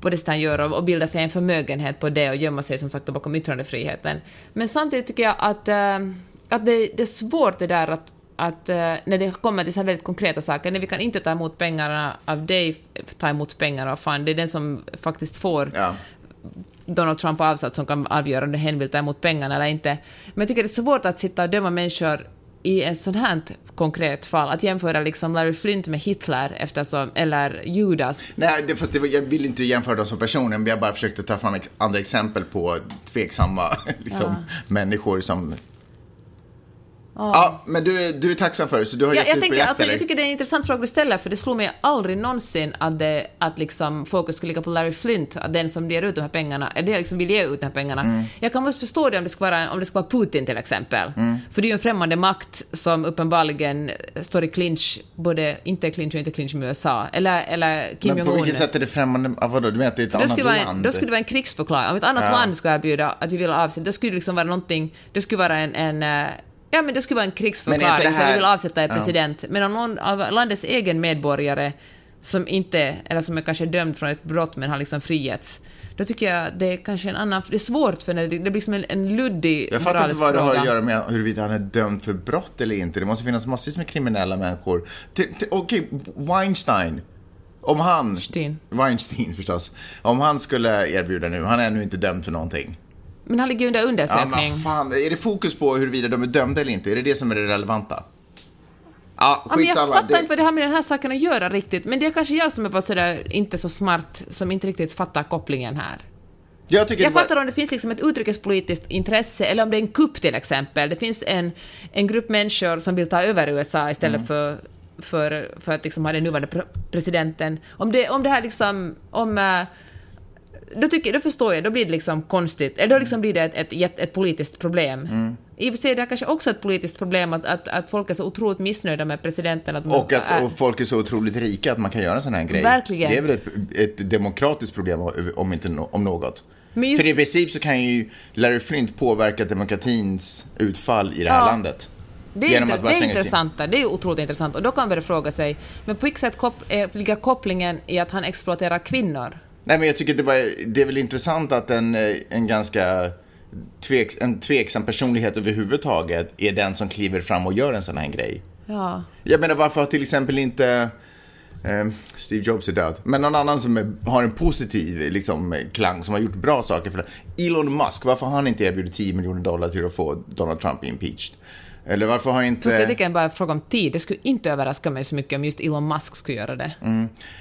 C: på det sätt han gör och, och bilda sig en förmögenhet på det och gömma sig som sagt bakom yttrandefriheten. Men samtidigt tycker jag att, uh, att det, det är svårt det där att, att eh, när det kommer till så här väldigt konkreta saker, när vi kan inte ta emot pengarna av dig, ta emot pengar av fan, det är den som faktiskt får
B: Ja.
C: Donald Trump avsatt som kan avgöra om hen vill ta emot pengarna eller inte. Men jag tycker det är svårt att sitta och döma människor i en sån här konkret fall, att jämföra liksom Larry Flint med Hitler eftersom, eller Judas.
B: Nej, det, fast det, var- jag vill inte jämföra dem som personer, men jag bara försökte ta fram andra exempel på tveksamma liksom, människor som... Ja, men du, är- du är tacksam för det, så du har
C: Jag,
B: gett
C: jag,
B: ut på
C: tänker,
B: jakt,
C: alltså,
B: eller?
C: jag tycker det är en intressant fråga du ställer, för det slog mig aldrig någonsin att, det, att liksom fokus skulle ligga på Larry Flint, att den som ger ut de här pengarna, är det liksom vill ge ut de här pengarna.
B: Mm.
C: Jag kan måste förstå det om det ska vara, om det ska vara Putin till exempel.
B: Mm.
C: För det är ju en främmande makt som uppenbarligen står i clinch, både inte clinch och inte clinch med USA, eller, eller Kim
B: Men på
C: Jong-Un.
B: vilket sätt är det främmande? Ah, vadå, du menar att det är ett annat
C: skulle, vara en,
B: land?
C: då skulle det vara en krigsförklaring. Om ett annat
B: Ja.
C: land skulle erbjuda att vi vill avsätta, då skulle det liksom vara någonting, det skulle vara en, en eh, Ja, men det skulle vara en krigsförklaring,
B: det
C: så vi
B: här-
C: vill avsätta
B: Ja.
C: president. Men om någon av landets egen medborgare som inte, eller som är kanske dömd från ett brott men har liksom frigetts, då tycker jag det är kanske en annan... Det är svårt för när det, det blir som en, en luddig
B: Jag fattar inte vad det har att göra med huruvida han är dömd för brott eller inte. Det måste finnas massvis med kriminella människor. Okej, Weinstein. Om han...
C: Weinstein.
B: Weinstein förstås. Om han skulle erbjuda nu, han är ännu inte dömd för någonting.
C: Men han ligger under
B: Ja,
C: undersökning.
B: men fan, är det fokus på huruvida de är dömda eller inte? Är det det som är det relevanta? Ja,
C: Ja, men jag fattar
B: Det-
C: inte vad det har med den här saken att göra riktigt, men det är kanske jag som är bara sådär inte så smart, som inte riktigt fattar kopplingen här.
B: jag tycker
C: Jag
B: var-
C: fattar om det finns liksom ett utrikespolitiskt intresse, eller om det är en kupp till exempel. Det finns en, en grupp människor som vill ta över USA istället
B: Mm.
C: för, för, för att liksom ha den nuvarande pre- presidenten. Om det, om det här liksom... Om, eh, då, tycker, då förstår jag, då blir det liksom konstigt. Eller då liksom blir det ett, ett, ett, politiskt problem.
B: Mm.
C: I och för sig är det kanske också ett politiskt problem att, att, att folk är så otroligt missnöjda med presidenten. Att man-
B: Och att och folk är så otroligt rika att man kan göra en sån här grej.
C: Verkligen.
B: Det är väl ett, ett demokratiskt problem om inte om något.
C: Just-
B: För i princip så kan ju Larry Flint påverka demokratins utfall i det här
C: Ja.
B: landet.
C: Det är, inte, det är
B: slänga till.
C: intressant. där. Det är ju otroligt intressant. Och då kan man börja fråga sig, men på vilket sätt kop- eh, ligger kopplingen i att han exploaterar kvinnor?
B: Nej men jag tycker det, bara, det är väl intressant att en, eh, en ganska tvek, en tveksam personlighet överhuvudtaget är den som kliver fram och gör en sån här grej.
C: Ja.
B: Jag menar varför har till exempel inte eh, Steve Jobs är död, men någon annan som är, har en positiv liksom, klang, som har gjort bra saker för det. Elon Musk, varför har han inte erbjudit 10 miljoner dollar till att få Donald Trump impeached? Eller varför har inte...
C: Fast jag tycker bara fråga om tid. Det skulle inte överraska mig så mycket om just Elon Musk skulle göra det.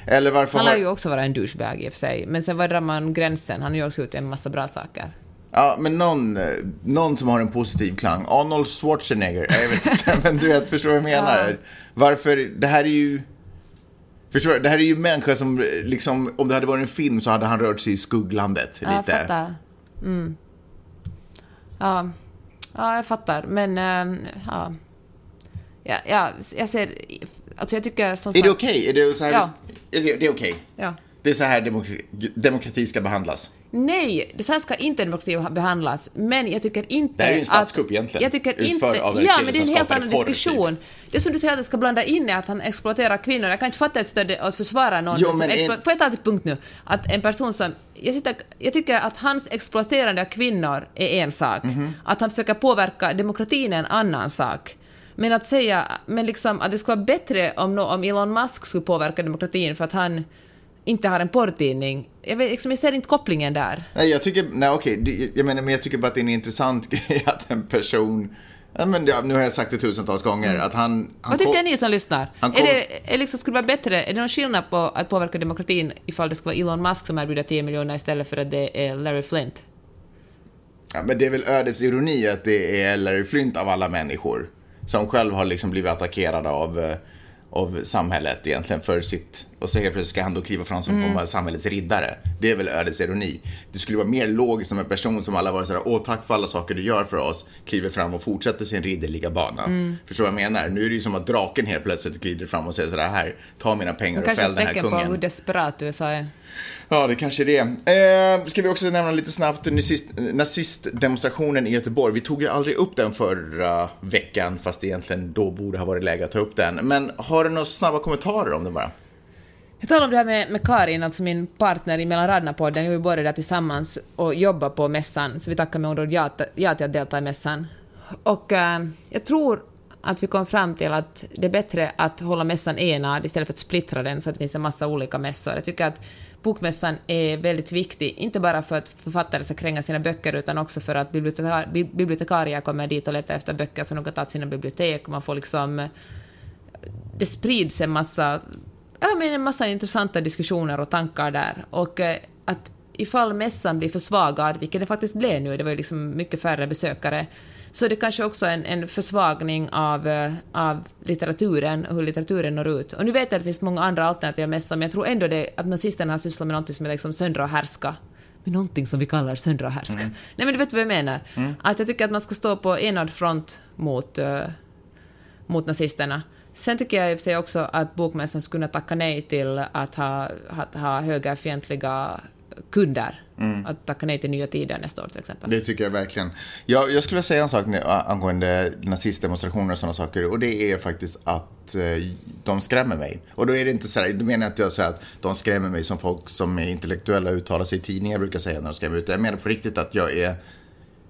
B: Eller varför
C: Han
B: har...
C: ju också vara en douchebag i och för sig. Men sen var drar man gränsen? Han har ju också gjort en massa bra saker.
B: Ja, men någon, eh, någon som har en positiv klang. Arnold Schwarzenegger, jag vet inte, men du vet, förstår vad jag menar? Varför, det här är ju... Förstår du? Det här är ju människa som, eh, liksom, om det hade varit en film så hade han rört sig i skugglandet
C: Ja, jag
B: lite.
C: fattar. Mm. Ja. Ja, jag fattar. Men, ehm, ja. Ja, ja, jag ser... Alltså jag tycker som
B: Är
C: sagt...
B: det okej? Är det så här...
C: Ja.
B: Är det, det är okej?
C: Ja.
B: Det är så här demokrati, demokrati ska behandlas?
C: Nej, det så här ska inte demokrati behandlas, men jag tycker inte
B: Det här är ju en
C: att-
B: statskupp egentligen,
C: Jag tycker inte...
B: av en
C: ja, men det är en helt annan diskussion. Det som du säger att det ska blanda in är att han exploaterar kvinnor. Jag kan inte fatta ett stöd att försvara någon
B: Jo,
C: som
B: en-
C: Får jag ta till punkt nu? Att en person som... Jag, sitter, jag tycker att hans exploaterande av kvinnor är en sak.
B: Mhm.
C: Att han försöker påverka demokratin är en annan sak. Men att säga men liksom, att det skulle vara bättre om, nå- om Elon Musk skulle påverka demokratin för att han inte har en porrtidning. Jag, vet, liksom, jag ser inte kopplingen där.
B: Nej, jag tycker, nej okej, det- jag menar, men jag tycker bara att det är en intressant grej att en person, ja, men ja, nu har jag sagt det tusentals gånger, att han... han
C: Mm. Vad tycker ni som lyssnar?
B: han
C: Är det, är liksom, skulle det vara bättre, är det någon skillnad på att påverka demokratin ifall det skulle vara Elon Musk som erbjuder 10 miljoner istället för att det är Larry Flint?
B: Ja, men det är väl ödets ironi att det är Larry Flynt av alla människor som själv har liksom blivit attackerad av, eh, av samhället egentligen för sitt... Och så helt plötsligt ska han då kliva fram som
C: Mm.
B: form av samhällets riddare. Det är väl ödets ironi. Det skulle vara mer logiskt om en person som alla var sådär, åh tack för alla saker du gör för oss, kliver fram och fortsätter sin ridderliga bana.
C: Mm.
B: Förstår du vad jag menar? Nu är det ju som att draken helt plötsligt glider fram och säger sådär, här, ta mina pengar och
C: Kanske
B: fäll
C: ett
B: den här
C: tecken på
B: kungen.
C: hur desperat USA är.
B: Ja, det kanske är det. Eh, ska vi också nämna lite snabbt eh, nazist, eh, nazistdemonstrationen i Göteborg. Vi tog ju aldrig upp den förra veckan, fast egentligen då borde ha varit läge att ta upp den. Men har du några snabba kommentarer om den bara?
C: Jag talade om det här med, med Karin, alltså min partner i Mellan raderna-podden. Vi var båda där tillsammans och jobbade på mässan, så vi tackade med ord ja, ja till att delta i mässan. Och eh, jag tror att vi kom fram till att det är bättre att hålla mässan enad istället för att splittra den så att det finns en massa olika mässor. Jag tycker att bokmässan är väldigt viktig, inte bara för att författare ska kränga sina böcker utan också för att bibliotekar bibliotekarier kommer dit och letar efter böcker som de kan ta till sina bibliotek och man får liksom det sprids en massa, ja, men en massa intressanta diskussioner och tankar där. Och eh, att ifall mässan blir försvagad, vilket det faktiskt blev nu, det var ju liksom mycket färre besökare, så är det kanske också en, en försvagning av, eh, av litteraturen och hur litteraturen når ut. Och nu vet jag att det finns många andra alternativa mässor, men jag tror ändå det, att nazisterna har sysslat med något som är liksom söndra och härska. Med någonting som vi kallar söndra och härska. Nej men du vet vad jag menar? Att jag tycker att man ska stå på enad front mot eh, mot nazisterna. Sen tycker jag i och för sig också att bokmässan skulle kunna tacka nej till att ha, att ha högerfientliga kunder. Att tacka nej till Nya Tider nästa år till exempel.
B: Det tycker jag verkligen. Jag, jag skulle vilja säga en sak angående nazistdemonstrationer och sådana saker. Och det är faktiskt att eh, de skrämmer mig. Och då är det inte så här, då menar jag inte jag säger att de skrämmer mig som folk som är intellektuella uttalar sig i tidningar brukar säga när de skrämmer ut. Jag menar på riktigt att jag är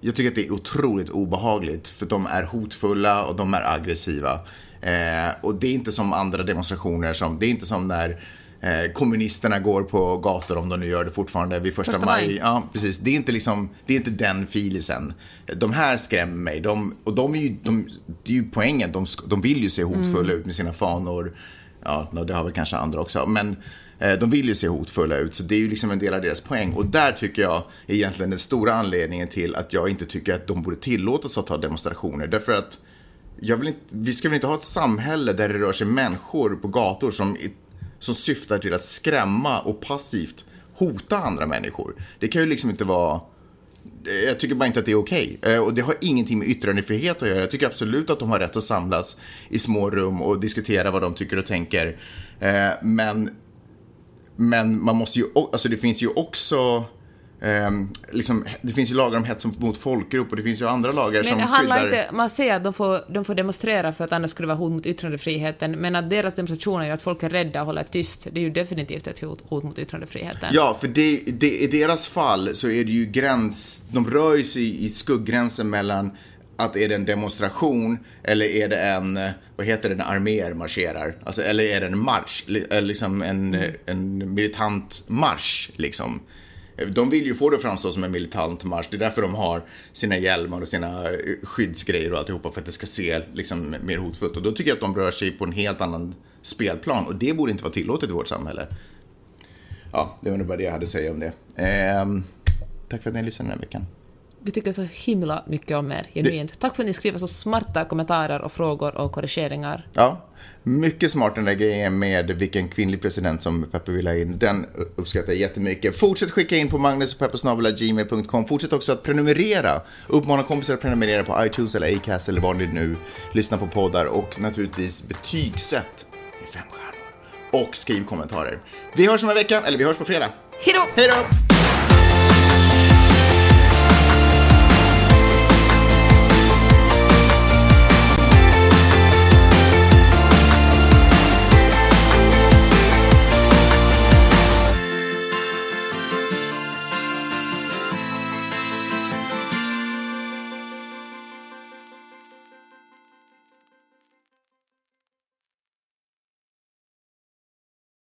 B: jag tycker att det är otroligt obehagligt för de är hotfulla och de är aggressiva. Eh, och det är inte som andra demonstrationer, som, det är inte som när eh, kommunisterna går på gator, om de nu gör det fortfarande, vid första,
C: Första
B: maj.
C: maj.
B: Ja, precis. Det är inte, liksom, det är inte den filisen. De här skrämmer mig. De, och de är ju, de, det är ju poängen. De, de vill ju se hotfulla ut med sina fanor. Ja, det har väl kanske andra också. Men eh, de vill ju se hotfulla ut, så det är ju liksom en del av deras poäng. Och där tycker jag är egentligen den stora anledningen till att jag inte tycker att de borde tillåtas att ha demonstrationer. Därför att jag vill inte, vi ska väl inte ha ett samhälle där det rör sig människor på gator som, som syftar till att skrämma och passivt hota andra människor. Det kan ju liksom inte vara... Jag tycker bara inte att det är okej. Okay. Och det har ingenting med yttrandefrihet att göra. Jag tycker absolut att de har rätt att samlas i små rum och diskutera vad de tycker och tänker. Eh, men, men man måste ju... Alltså det finns ju också ehm, liksom, det finns ju lagar om hets mot folkgrupp och det finns ju andra lagar
C: Men
B: som
C: handlar
B: skyddar...
C: inte, man säger att de får, de får demonstrera för att annars skulle det vara hot mot yttrandefriheten, men att deras demonstrationer gör att folk är rädda och håller tyst, det är ju definitivt ett hot, hot mot yttrandefriheten.
B: Ja, för det, det, i deras fall så är det ju gräns, de rör ju sig i, i skugggränsen mellan att är det en demonstration eller är det en, eh, vad heter det när arméer marscherar? Alltså, eller är det en marsch, eller liksom en, eh, en militant marsch liksom. De vill ju få det att framstå som en militant marsch. Det är därför de har sina hjälmar och sina eh, skyddsgrejer och alltihopa för att det ska se liksom mer hotfullt. Och då tycker jag att de rör sig på en helt annan spelplan och det borde inte vara tillåtet i vårt samhälle. Ja, det var nog bara det jag hade att säga om det. Ehm, tack för att ni lyssnade den här veckan.
C: Vi tycker så himla mycket om er, genuint. Tack för att ni skriver så smarta kommentarer och frågor och korrigeringar.
B: Ja, mycket smart den där grejen med vilken kvinnlig president som Peppe vill ha in. Den uppskattar jag jättemycket. Fortsätt skicka in på magnusochpeppesnabelagmail.com. Fortsätt också att prenumerera. Uppmana kompisar att prenumerera på iTunes eller Acast eller var ni nu lyssnar på poddar. Och naturligtvis betygsätt med fem stjärnor. Och skriv kommentarer. Vi hörs om en vecka, eller vi hörs på fredag.
C: Hejdå!
B: Hej då!